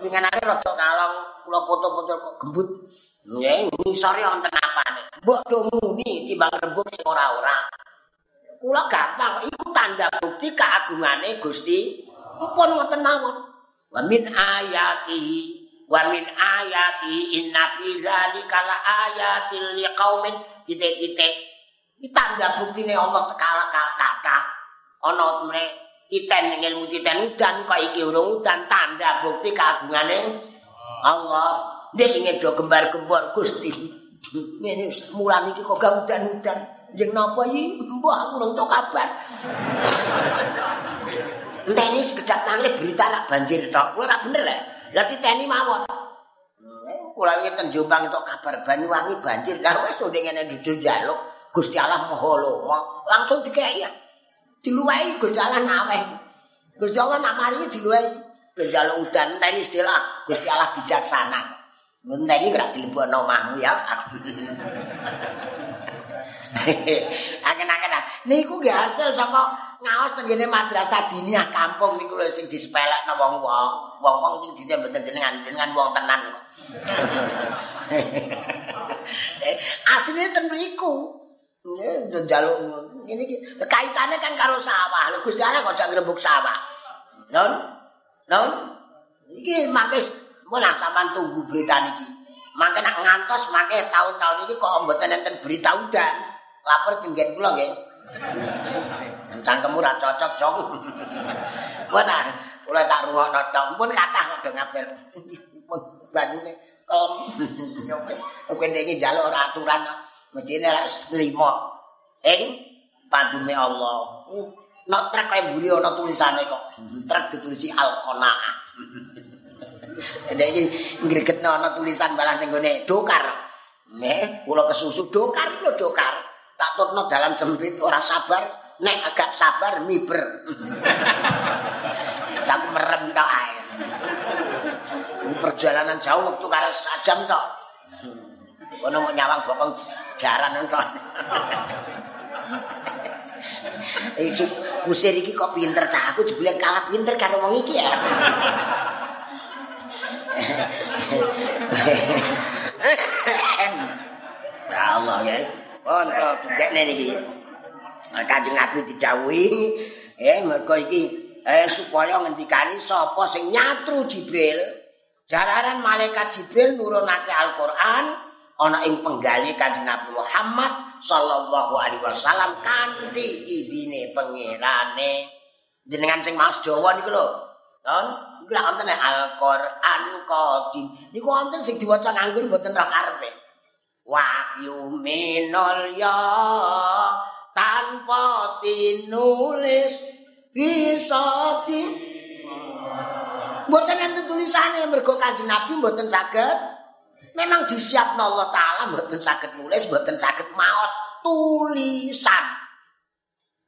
winganane rada kalong kula foto-foto kok gembut. Nggih ngisore wonten apane mbok do muni timbang rembug sing ora-ora. Kula gampang iku tanda bukti keagungane Gusti. Mumpun ngoten mawon? Wa min ayati wa min ayati inna fi zalika la ayatil liqaumin. Titik-titik. Iki tanda buktine Allah tekala kata ana mrene titen ilmu titen dan kok iki urung dan tanda bukti keagungane Allah ndek ingin do gembar-gembor Gusti ngene mulan iki kok gak udan-udan Jeng napa iki? Mbah aku urung tok kabar. Enteni sekedap nang berita rak banjir tok. Kuwi ora bener lek. Lah titeni mawon. Kula iki ten Jombang tok kabar Banyuwangi banjir. Lah wis ndek ngene jujur njaluk Gusti Allah Maha. Langsung dikei ya. Diluwahi Gusti Allah naweh. Gusti Allah nak maringi diluwahi. Njaluk udan enteni istilah Gusti Allah bijaksana. Enteni kira dilebokno omahmu ya. (laughs) Aken-aken. Niku nggih hasil saka ngaos tengene madrasah diniyah kampung niku lho sing disepelekno wong-wong. Wong-wong iki dite mboten jenengan, jenengan wong tenan kok. (laughs) Asline ten mriku. Nggih, njaluk ngene iki kaitane kan karo sawah. Lho Gusti Allah kok ngrembug sawah. Non? Non? Iki mangke mun sampean tunggu berita niki. Mangke nak ngantos mangke tahun-tahun iki kok mboten enten berita udan. lapor pinggen kula nggih. Cangkemmu ora cocok, Cong. Mana? Kula tak rungokno tok. Mumpun kathah kok ngapel. Mumpun banyune om. Yo wis, kowe iki njaluk ora aturan. Medine ora nrimo. Ing padume Allah. Nek trek kaya mburi ana tulisane kok. Trek ditulisi Al-Qanaah. (laughs) Nek iki ngregetno ana tulisan balang ning gone dokar. Meh, kula kesusu dokar lho dokar. tak tutno dalam sempit ora sabar nek agak sabar miber (laughs) sak merem ae perjalanan jauh waktu karo sajam tok kono mau nyawang bokong jaran tok (laughs) Iki kusir iki kok pinter cah aku jebule kalah pinter karo wong iki ya. (laughs) Ya Allah ya. Oh, dekne niki. Kanjeng Nabi didhawuhi, eh mergo iki eh supaya ngendikani sapa sing nyatru Jibril. Jararan malaikat Jibril nurunake Al-Qur'an ana ing penggali Kanjeng Nabi Muhammad sallallahu alaihi wasallam kanthi idine pangerane. Jenengan sing maos Jawa niku lho. Don, iku lak wonten Al-Qur'an Qadim. Niku wonten sing diwaca nganggur mboten ra karepe. wahyu minol ya tanpa tinulis bisa di mboten enten tulisane mergo kanjeng nabi mboten saged memang disiapno Allah taala mboten saged nulis mboten saged maos tulisan.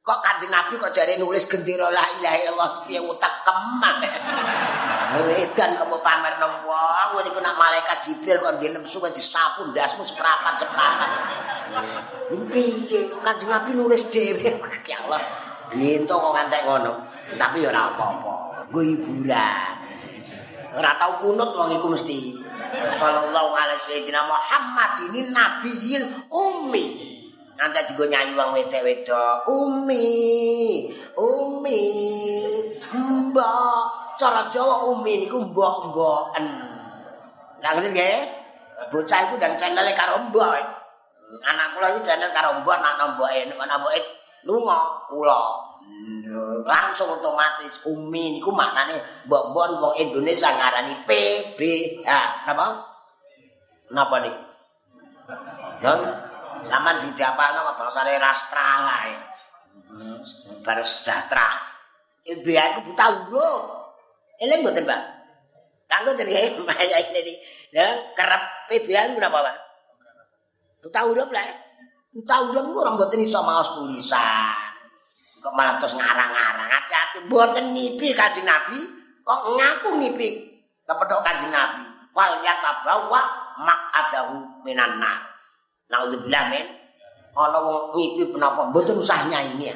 Kok kanjeng nabi kok jare nulis gendera la ilaha illallah piye utak kemang edan kamu pamer nang wong niku nak malaikat jibril kok dene nesu disapu ndasmu seprapat seprapat piye? Kanjeng nabi nulis dhewe. Ya Allah Bintu kok ngantek ngono. Tapi ora apa-apa. Nggo hiburan ora tau kunut wong iku mesti sallallahu alaihi wasallam Muhammad ini nabiyil ummi Nanti juga nyanyi wong wedok-wedok. Umi, umi, mbak. Cara Jawa umi niku mbok-mboken. Lah ngerti nggih? Bocah iku dan channel karo mbok. Anak kula iki channel karo mbok nak mboke, nek mboke lunga kula. Langsung otomatis umi niku maknane mbok-mbok wong Indonesia ngarani PBH. Napa? Napa nih? Dan Zaman sing diapalno kok bangsane rastra kae. Bar sejahtera. IBA iku buta urut. Eling mboten, Pak? Kanggo jenenge maya iki. Ya, (laughs) kerep PBA niku napa, Pak? Buta urut lah. Buta urut iku ora mboten iso maos tulisan. Kok malah terus ngarang-ngarang? Hati-hati mboten ngipi kanjeng Nabi. Kok ngaku ngipi kepethuk kanjeng Nabi. Wal yatabawa mak adahu minan nar. Naudzubillah men. Ana wong ngipi menapa mboten usah nyanyi ya.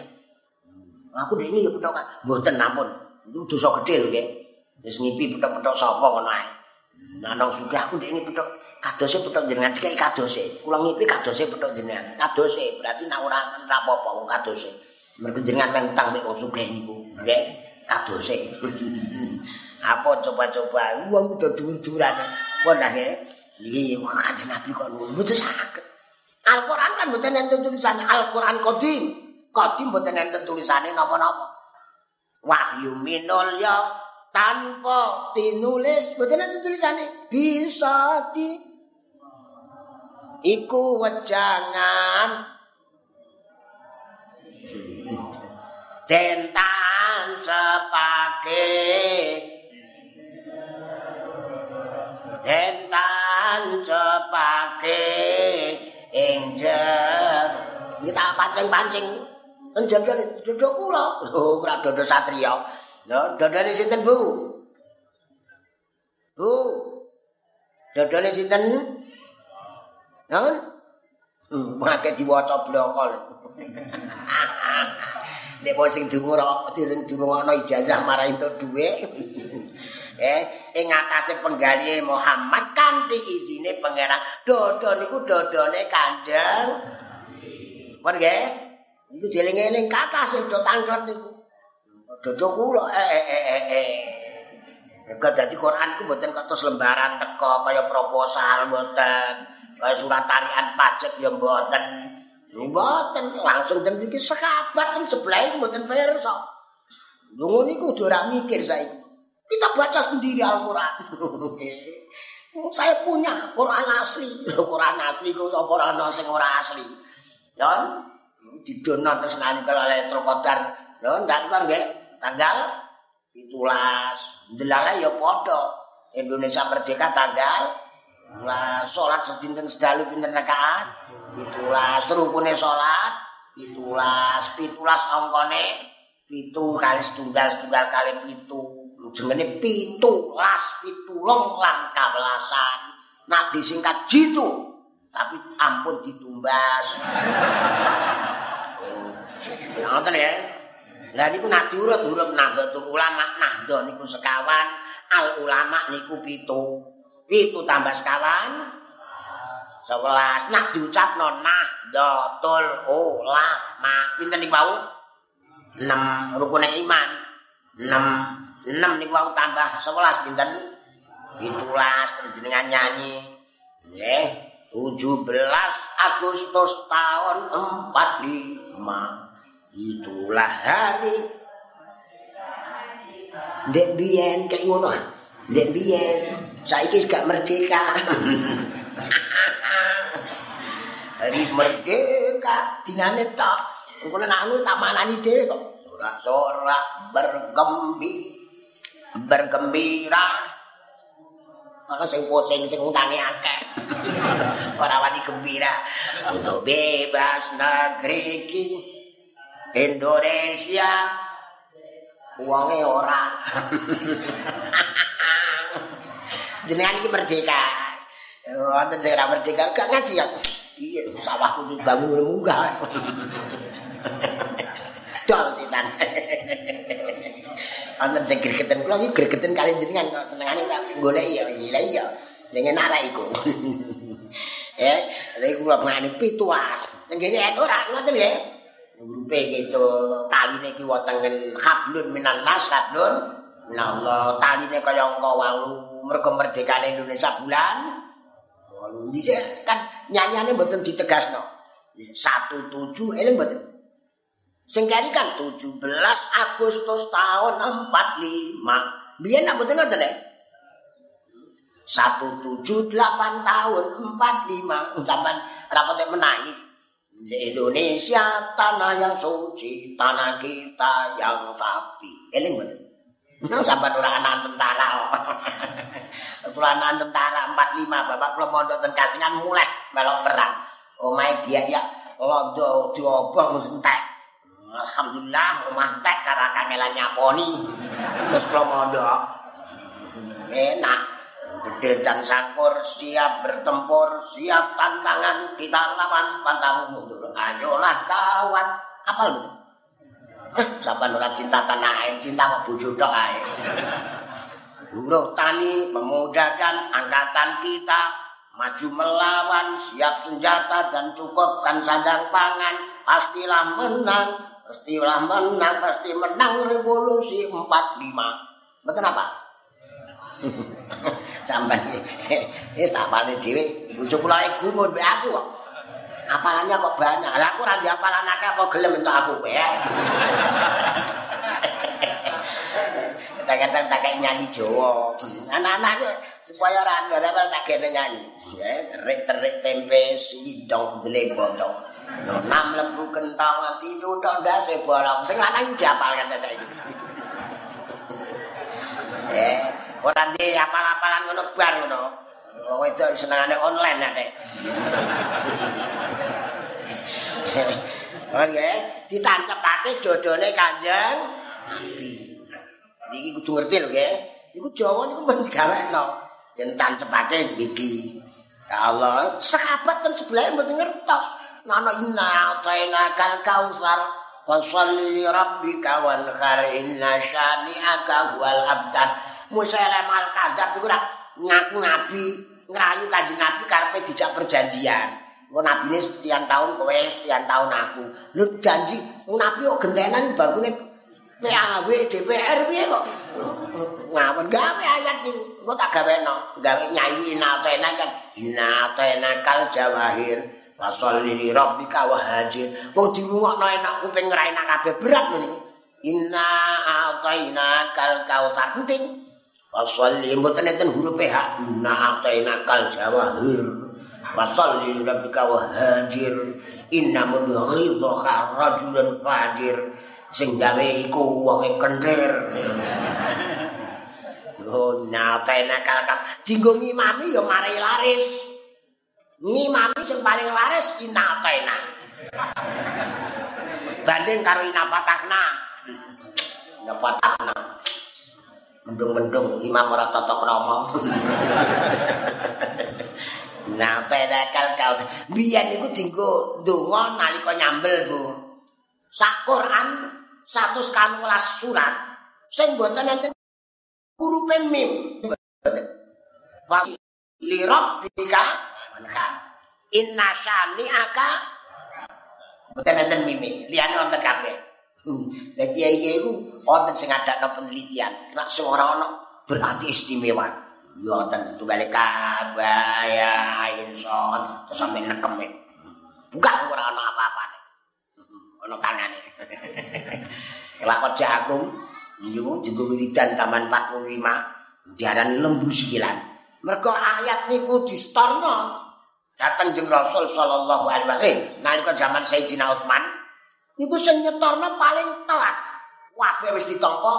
Aku dek ini ya pethuk mboten ampun. Itu dosa gedhe lho nggih wis ngipi pethuk-pethuk sapa ngono ae? Nanang sugih aku ini pethuk kadose pethuk jenengan. Cekek kadose. Kula ngipi kadose pethuk jenengan. Kadose. Berarti nak ora apa-apa kadose mergo jenengan meng utang mek wong sugih niku. Nggih kadose. (laughs) Apa coba-coba? Wong kudu dhuwur-dhuwurane pun nggih. Iki kanjeng Nabi kok mboten saged. Al-Qur'an kan mboten enten tulisane. Al-Qur'an qadim. Qadim mboten enten tulisane napa-napa. Wahyu minul ya tanpa tinulis mboten enten tulisane. Bisa di iku wejangan dentan sepake. Dentan sepake. Injer iki tak pancing-pancing. Enjer dodok kula. Lho ora dodok satriya? Lho dodone sinten Bu? Bu? Dodone sinten? Naon? Hmm, diwaca blokol. (laughs) Nek wong sing direng dungo ana ijazah marang entuk dhuwit. (laughs) eh, ing atase penggalihe Muhammad kanthi izine pangeran dodo niku dodone Kanjeng. Pun nggih? Iku dieling-eling kathah sing do tangklet niku. Dodo kula eh eh eh eh. eh. Kok dadi Quran iku mboten kados lembaran teko kaya proposal mboten. kaya surat tarian pajak ya mboten mboten langsung ten iki sekabat ten sebelah mboten pirsa ngono niku kudu ora mikir saiki. Kita baca sendiri Al-Qur'an. (laughs) Saya punya Quran asli. Quran asli ku sapa ana sing ora asli? Dan didono terus nanti kalau Lailatul Qadar lho ndak kan nggih? Tanggal 17 delala ya padha. Indonesia merdeka tanggal Lah salat sedinten sedalu pinten rakaat? 17 rukune salat 17 17 angkane 7 kali setunggal setunggal kali 7 jenenge 17 pitulung lan kabelasan. Nak disingkat jitu tapi ampun ditumbas. Ngoten ya? Lah niku nak diurut urut nahdlatul ulama nahdha niku sekawan al ulama niku pitu. Pitu tambah sekawan. Sebelas. Nak diucap nonah. Dotul. Ulama. Pinten nih bau? Enam. Rukunnya iman. Enam. Enam nih bau tambah. Sebelas. Pinten? Itulah. Terus jenengan nyanyi. Tujuh belas Agustus tahun empat lima. Itulah hari. Dek biyen kayak ngono. Dek biyen. saiki gak merdeka. (laughs) (laughs) Hari merdeka dinane tok. Engko nek anu tak manani dhewe kok. Ora sorak bergembi bergembira. Ana sing pusing sing utange akeh. (laughs) Ora wani gembira untuk bebas negeri ki Indonesia. Uangnya ora. (laughs) jenengan iki merdeka. Wonten sing ora merdeka gak ngaji ya. Iya, sawahku iki bangun munggah. Dol sisan. Wonten sing gregeten kula iki gregeten kali jenengan kok senengane tak golek ya iya iya. Jenenge arek iku. Eh, lha kula ngene 17. Tenggene ora ngoten ya. Grupe gitu taline iki wonten hablun minan nas hablun Allah taline kaya engko walu mergo merdekane Indonesia bulan walu. Dhisik kan nyanyane mboten ditegasno. 17 eling mboten. Sing kari kan 17 Agustus tahun 45 biyen nak mboten ngoten ya 178 tahun 45 sampean rapote menahi Indonesia tanah yang suci tanah kita yang sapi. Eling mboten Nang sampean ora ana tentara. (laughs) Kula ana tentara 45, Bapak kula mondok ten Kasingan mulai melok perang. Omahe dia ya londo diobong entek. Alhamdulillah rumah tek karo kangelan nyaponi. Terus kula mondok. Enak. Bedil dan sangkur siap bertempur, siap tantangan kita lawan pantang mundur. Ayolah kawan. Apa betul? Eh, sampai ora cinta tanah air, cinta kok bojo tok ae. Buruh tani, pemuda dan angkatan kita maju melawan, siap senjata dan cukupkan sandang pangan, pastilah menang, pastilah menang, pasti menang revolusi 45. Betul apa? (laughs) Sampai wis tak apalne dhewe, bojo kula gumun mbek aku. Apalannya kok banyak. Lah aku ora diapalan akeh apa gelem entuk aku kowe ya. (laughs) Kadang-kadang tak nyanyi Jawa. Anak-anak supaya ora ora tak gene nyanyi. Ya, terik-terik tempe sidong dlebotong. Nam lebu kentang dituthuk ndase bolong. Sing lanang japal kan saiki. (laughs) Eh, ora di apal-apalan ngono bar ngono. Wong wedok senengane online ya, Dek. Oke, ditancepake jodone Kanjeng Nabi. Niki kudu ngerti lho, nggih. Iku Jawa niku men digawekno. Den tancepake iki. Ya Allah, sahabat ten sebelah mboten ngertos. Nana inna ataina kal kausar Fasalli li rabbika wanhar inna syani'aka wal abdan Musailam al-kadzab iku ora ngaku nabi ngrayu kanjeng nabi karepe dijak perjanjian Engko nabine sekian tahun kowe sekian tahun aku. Lu janji nabi kok gentenan bagune PAW DPR piye kok? Ngawon gawe ayat iki. Engko tak gaweno, gawe nyanyi natena kan. Natena kal jawahir. Wasalli li rabbika wa. Wong dirungokno enak kuping ra enak kabeh berat lho niku. Inna ataina kal kausar penting. Wasalli mboten enten huruf H. Inna ataina kal jawahir. Wasalli li rabbika wa hajir. Inna mudghidha rajulan fajir. Sing gawe iku wonge kentir. Oh, natena kal kal. Dinggo ngimami ya mari laris. ngimami sing paling laris inatena banding karo inapatahna inapatahna mendung-mendung imam ora tata krama. Nah pedakal kau. Biyen niku dienggo ndonga nalika nyambel Bu. Sak Quran 114 surat sing mboten enten hurufe mim. Wa li rabbika manha inna syani'aka mboten enten mimi. Liyane wonten kabeh lah kiai-kiai iku wonten sing ngadakno penelitian. Nek ora ana berarti istimewa. Ya wonten tunggale kabaya inson terus sampe nekem buka ora ana apa-apane. (laughs) Ana tangane lakon (laughs) jagung niku juga wiridan taman 45 diarani lembu sikilan mergo ayat niku distorno. Dateng jeng Rasul sallallahu alaihi wasallam. Eh, nalika zaman Sayyidina Utsman niku sing nyetorno paling telat. Wae wis ditampa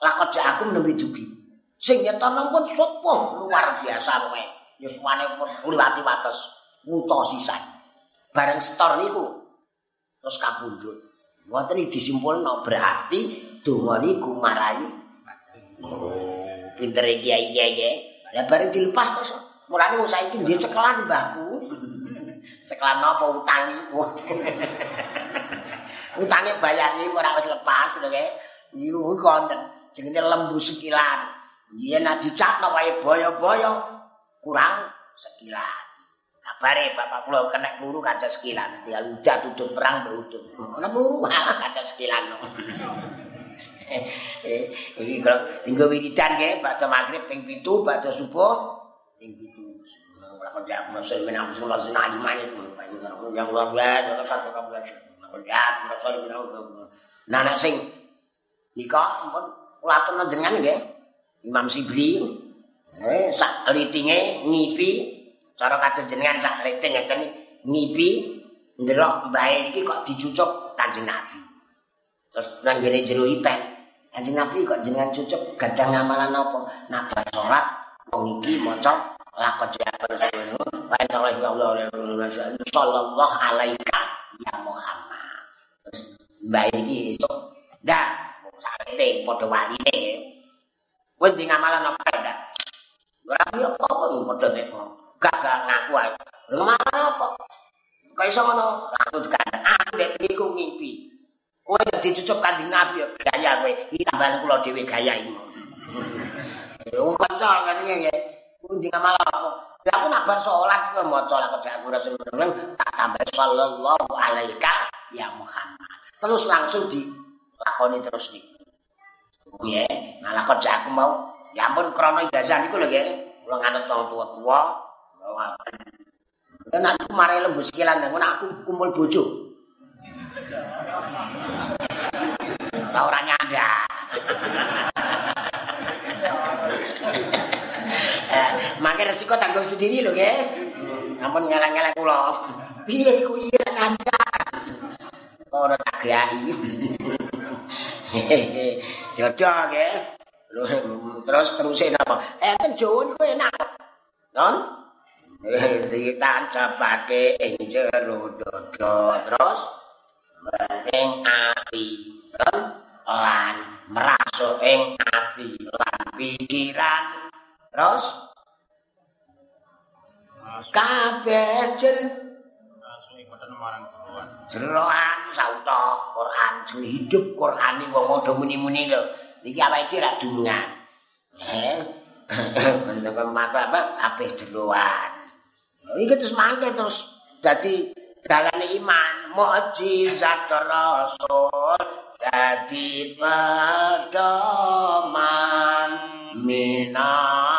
lakon jagung nembe dugi. Sing nyetorno pun sopo luar biasa wae. Ya suwane pun liwati wates. Wuto sisan. Bareng setor niku terus kabundut. Mboten disimpulno berarti donga niku marai. Oh, pinter kiai-kiai. Lah bareng dilepas terus Mulane wong saiki ndek cekelan mbahku. (laughs) cekelan napa utang iku? (laughs) Utange bayar ora wis lepas lho kek. Iku konten jenenge lembu sekilan. Yen nek dicakno wae boyo-boyo kurang sekilan. Kabare bapak kula kena peluru kaca sekilan. Dia udah tutut perang beutut. Ana peluru malah kaca sekilan. Eh, iki kalau tinggal wiridan ke, bakal maghrib ping pitu, bakal subuh, ping pitu. Lakon jak muslim min amsul wa sunah iman itu. Yang luar biasa, kata kata jak muslim min Nah, nek sing nika pun kula atun jenengan nggih. Imam Sibli eh sak litinge ngipi cara kados jenengan sak liting ngeten ngipi ndelok mbae iki kok dicucuk Kanjeng Nabi. Terus nang ngene jero ipen. Kanjeng Nabi kok jenengan cucuk gadang amalan apa? Nak salat wong iki maca lakon jabar wa inna sallallahu alaika ya Muhammad. Mbah iki esuk. Ndak, sakete padha waline. Kowe ndi ngamalan apa ndak? Ora yo apa padha nek gak gak ngaku ae. Ngamalan apa? Kok iso ngono? Aku tekan. Aku nek iku ngimpi. Kowe dicucup Kanjeng Nabi yo gaya kowe. Iki tambahan kula dhewe gaya iki. (laughs) Wong kanca kan iki nggih. Kuwi ngamal apa? Aku nak bar salat kok maca lak aku Rasulullah tak tambah sallallahu alaihi ya Muhammad. Terus langsung di lakoni terus nih. Nggih, ngalakon aku mau ya ampun krana ijazah niku lho nggih. Kula nganut wong tua-tua. Dan aku mari lembu sikilan ngono aku kumpul bojo. Ora ora nyanda. Eh, Makai resiko tanggung sendiri lho nggih. Ampun ngelak-ngelak kula. Piye iku iya nyanda. Ora tak gayai. (laughs) Dodo nggih. Terus terusin apa? Kan Jawa niku enak. Non? ditancapake ing jero dodo terus ing ati lan merasuk ing ati lan pikiran terus kabeh jer. Jeroan sauta Quran jeneng hidup Quran wong padha muni-muni lho. Iki awake dhewe ra dungan. Eh (clears throat) bentuk mata apa? Kabeh jeroan. Iki terus mangke terus dadi dalane iman. Mukjizat rasul dadi pedoman minangka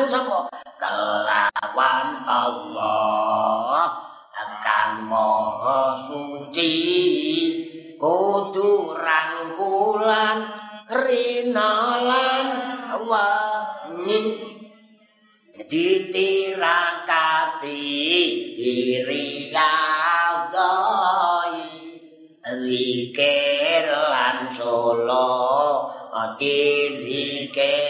marang sapa? Kelawan Allah. Kang maha suci. Kudu rangkulan rinalan wangi. Ditirakati diriyadai zikir lan solo dirike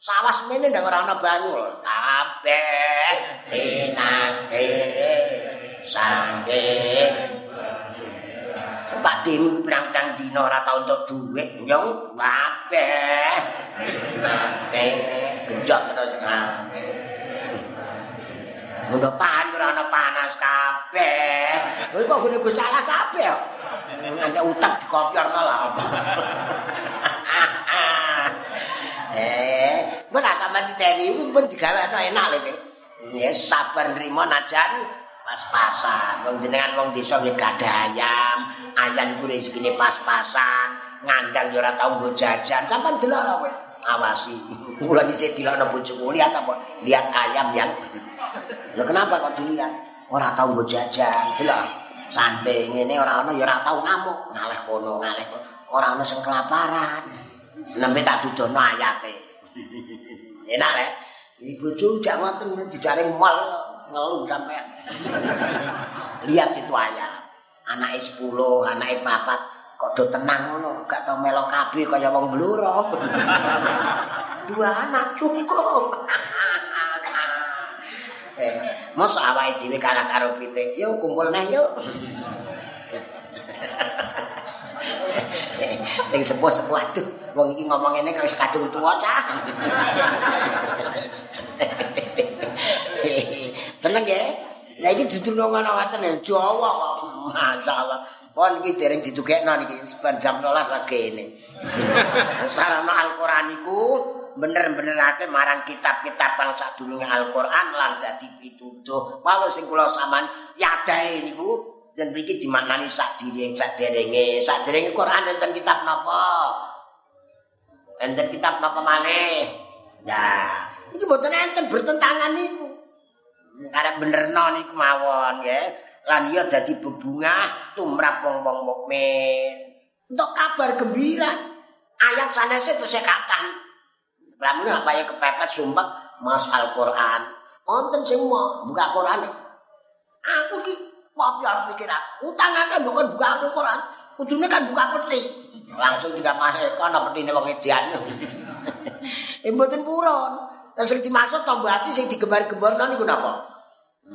sawah semene ndang ora ana banyu. Kabeh enake sangge. Pak Dim pirang-pirang dina ora tau entuk dhuwit nyong. Kabeh nate genjot terus kabeh Mundo pan ana panas kabeh. Lha kok gune Gus salah kabeh. Nganti utak dikopiorno lah (laughs) mana sama diteri pun digawe enak lho iki. Ya sabar nrimo najan pas-pasan. Wong jenengan wong desa nggih gadah ayam, ayam ku rezekine pas-pasan, ngandang yo ora tau nggo jajan. Sampeyan delok ora kowe? Awasi. (laughs) Mula dhisik dilokno bojomu lihat apa? Lihat ayam yang. (laughs) Lho kenapa kok dilihat? Ora tau nggo jajan. Delok. Santai ngene ora ana ya ora tau ngamuk, ngaleh kono, ngaleh kono. Ora ana sing kelaparan. Nembe tak dudono ayate. Enak rek. Ibu jak ngoten dijaring mal ngelu sampean. Lihat itu ayam. Anake 10, anake 4 kok do tenang ngono, gak tau melok kabeh kaya wong bluro. Dua anak cukup. eh, mos awake dhewe kalah karo pitik. Yo kumpul neh yo. Sing sepuh-sepuh aduh. Wong iki ngomong ngene kok wis kadung tuwa cah seneng ya. Lah iki dudu ngono ngoten Jawa kok. Masyaallah. Pon iki dereng didugekno niki sepan jam 12 lagi ini sarana Al-Qur'an iku bener-benerake marang kitab-kitab kang sadurunge Al-Qur'an lan dadi pituduh. Walau sing kula sampean yadae niku dan mriki dimaknani sak diri sak derenge sak derenge Quran enten kitab napa? Enten kitab napa maneh? Nah iki mboten enten bertentangan niku. Arep benerno niku mawon nggih. Lan ya dadi bebungah tumrap wong-wong mukmin. Untuk kabar gembira. Ayat sanese tersekatan Lamun apa ya kepepet sumpek mas Al-Qur'an. Wonten sing buka Qur'an. Aku ki Papi arep pikir aku, utang akeh bukan buka Al-Qur'an. Kudune kan buka peti. Langsung tidak masuk kono petine wong edian. (laughs) Mboten puron. Lah sing dimaksud tombah ati sing digembar-gembarno niku napa?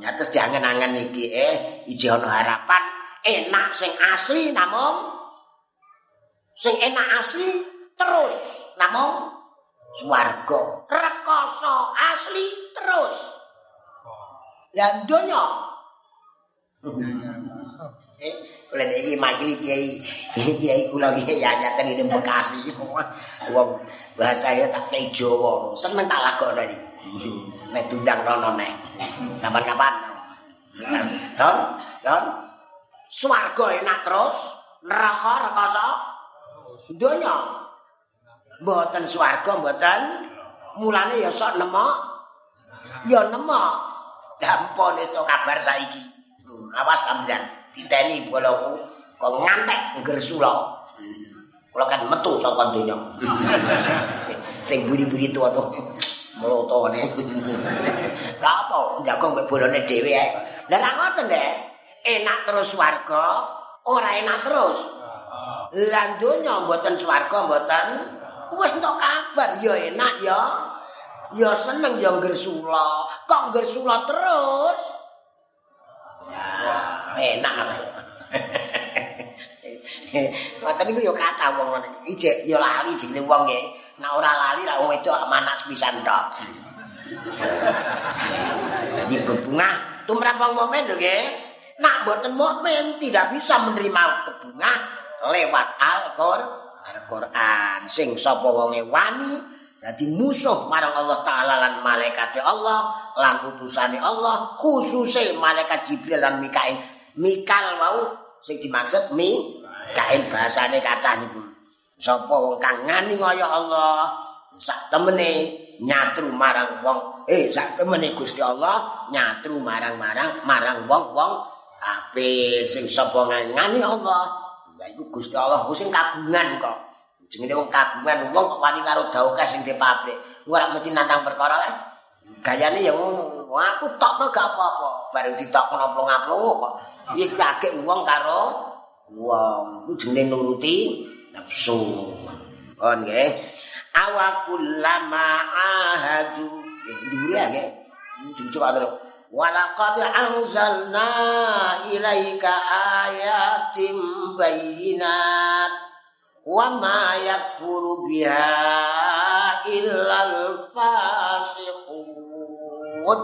Ya terus diangen-angen iki eh iki ana harapan enak sing asli namung sing enak asli terus namung swarga rekoso asli terus lan donya Eh, kula iki makili kiai, (laughs) kiai kula iki ya nyaten ning Bekasi. (laughs) Wong bahasa ya tak kei Jawa. Seneng tak lakono iki. Nek tundang rono nek. Kapan-kapan. Don, don. Swarga enak terus, neraka rekoso. Donya. Mboten swarga mboten. Mulane ya sok nemok. Ya nemok. Gampang wis kabar saiki. Awas sampeyan diteni boloku kok ngantek gersula kula kan metu saka donya. (laughs) Sing buri-buri tuwa to mlotone lha (laughs) apa jago mbek bolone dhewe ae. Lha ra ngoten deh enak terus warga ora enak terus. Lan donya mboten swarga mboten. Wis entuk kabar ya enak ya. Ya seneng ya gersula kok gersula terus enak lah. Ngoten niku yo kata wong ngene. Iki yo lali jenenge wong nggih. Nek ora lali ra wong wedok manak sepisan tok. Jadi berbunga tumrap wong mukmin lho nggih. Nak mboten mukmin tidak bisa menerima kebunga lewat Al-Qur'an. Sing sapa wonge wani Jadi musuh marang Allah Ta'ala lan malaikat Allah lan utusane Allah khususnya malaikat Jibril lan Mikail. Mikal mau sing dimaksud mi kail bahasane kata niku sapa wong kang ngani kaya Allah sak temene nyatru marang wong. Eh sak temene Gusti Allah nyatru marang-marang marang wong-wong kafir sing sapa ngani Allah. Ya iku Gusti Allah sing kagungan kok jenenge wong kagungan wong kok wani karo dauke sing di pabrik ora mesti nantang perkara le gayane ya ngono. Aku tok to gak apa-apa. Bareng ditok ngono-ngono kok. Iki kakek wong karo wong. Iku jenenge nuruti nafsu. Kon nggih? Awakul lama ahadu. Dhuwur ya nggih. Cucu karo walaqad anzalna ilaika ayatim bayyinat wa ma yakfuru biha illal fasiqun. Wa